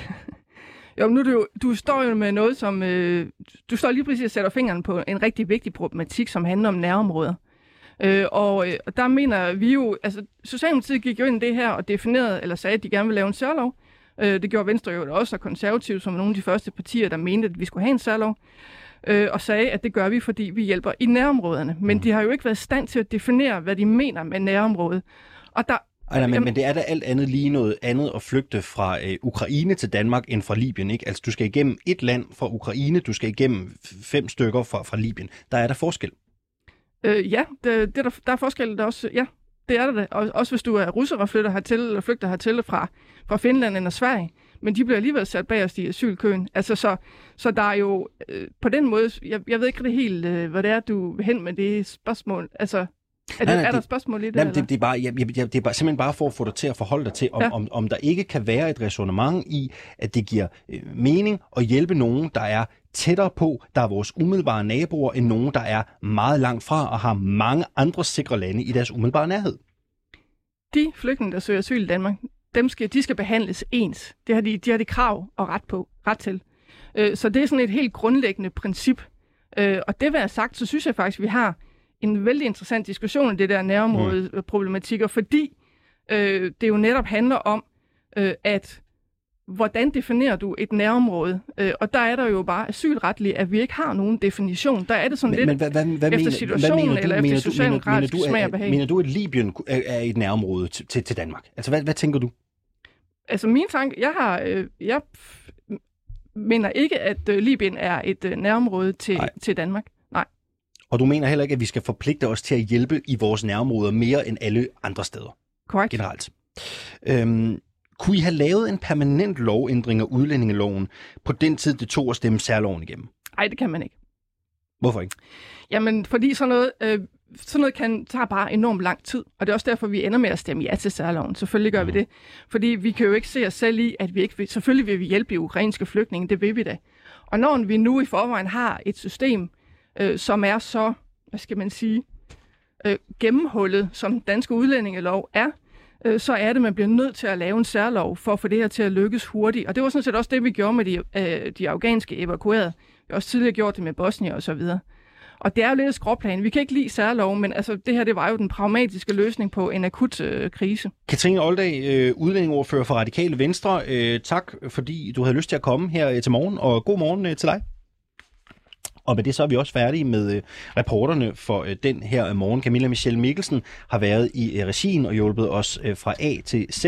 Jo, nu du, du står jo med noget, som... Øh, du står lige præcis og sætter fingeren på en rigtig vigtig problematik, som handler om nærområder. Øh, og øh, der mener vi jo, altså Socialdemokratiet gik jo ind i det her og definerede, eller sagde, at de gerne ville lave en særlov. Øh, det gjorde Venstre jo også, og Konservative, som nogle af de første partier, der mente, at vi skulle have en særlov. Øh, og sagde, at det gør vi, fordi vi hjælper i nærområderne. Men mm. de har jo ikke været i stand til at definere, hvad de mener med nærområdet. Og der, ej, nej, men, men det er da alt andet lige noget andet at flygte fra øh, Ukraine til Danmark end fra Libyen, ikke? Altså, du skal igennem et land fra Ukraine, du skal igennem fem stykker fra, fra Libyen. Der er der forskel. Øh, ja, det, det der, der er forskel der også. Ja, det er der da. Og, også hvis du er russer og flytter hertil, eller flygter hertil fra, fra Finland eller Sverige. Men de bliver alligevel sat bagerst i asylkøen. Altså, så, så der er jo øh, på den måde, jeg, jeg ved ikke det helt, øh, hvad det er, du vil hen med det spørgsmål. Altså, er, det, nej, er der spørgsmål i det? Nej, det, det, er bare, jeg, jeg, det er bare, simpelthen bare for at få dig til at forholde dig til, om, ja. om, om der ikke kan være et resonemang i, at det giver øh, mening at hjælpe nogen, der er tættere på, der er vores umiddelbare naboer, end nogen, der er meget langt fra og har mange andre sikre lande i deres umiddelbare nærhed. De flygtninge, der søger asyl i Danmark, dem skal, de skal behandles ens. Det har de, de har de krav og ret, på, ret til. Øh, så det er sådan et helt grundlæggende princip. Øh, og det være sagt, så synes jeg faktisk, at vi har en vældig interessant diskussion det der nærområde-problematikker, mm. fordi øh, det jo netop handler om, øh, at hvordan definerer du et nærområde? Øh, og der er der jo bare asylretligt, at vi ikke har nogen definition. Der er det sådan men, lidt men, hvad, hvad, hvad efter situationen hvad mener du, eller efter socialdemokratisk smag og behag. Mener du, at Libyen er et nærområde til, til, til Danmark? Altså, hvad, hvad tænker du? Altså, min tanke, jeg har, øh, jeg mener ikke, at øh, Libyen er et øh, nærområde til, til Danmark. Og du mener heller ikke, at vi skal forpligte os til at hjælpe i vores nærområder mere end alle andre steder? Korrekt. Generelt. Øhm, kunne I have lavet en permanent lovændring af udlændingeloven på den tid, det tog at stemme særloven igennem? Nej, det kan man ikke. Hvorfor ikke? Jamen, fordi sådan noget, øh, sådan noget kan, tager bare enormt lang tid, og det er også derfor, vi ender med at stemme ja til særloven. Selvfølgelig gør mm. vi det. Fordi vi kan jo ikke se os selv i, at vi ikke vil, selvfølgelig vil vi hjælpe de ukrainske flygtninge, det vil vi da. Og når vi nu i forvejen har et system, øh, som er så, hvad skal man sige, øh, gennemhullet, som den danske udlændingelov er, øh, så er det, at man bliver nødt til at lave en særlov for at få det her til at lykkes hurtigt. Og det var sådan set også det, vi gjorde med de, øh, de afghanske evakuerede. Vi har også tidligere gjort det med Bosnien og så videre. Og det er jo lidt et skråplan. Vi kan ikke lide særlov, men altså, det her det var jo den pragmatiske løsning på en akut øh, krise. Katrine Oldag, øh, udlændingordfører for Radikale Venstre. Øh, tak, fordi du havde lyst til at komme her øh, til morgen, og god morgen øh, til dig. Og med det så er vi også færdige med øh, reporterne for øh, den her morgen. Camilla Michelle Mikkelsen har været i øh, regien og hjulpet os øh, fra A til Z.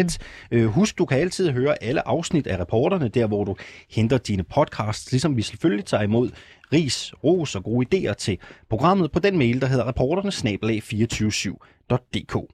Øh, husk, du kan altid høre alle afsnit af reporterne, der hvor du henter dine podcasts, ligesom vi selvfølgelig tager imod ris, ros og gode idéer til programmet på den mail, der hedder reporterne 247.dk.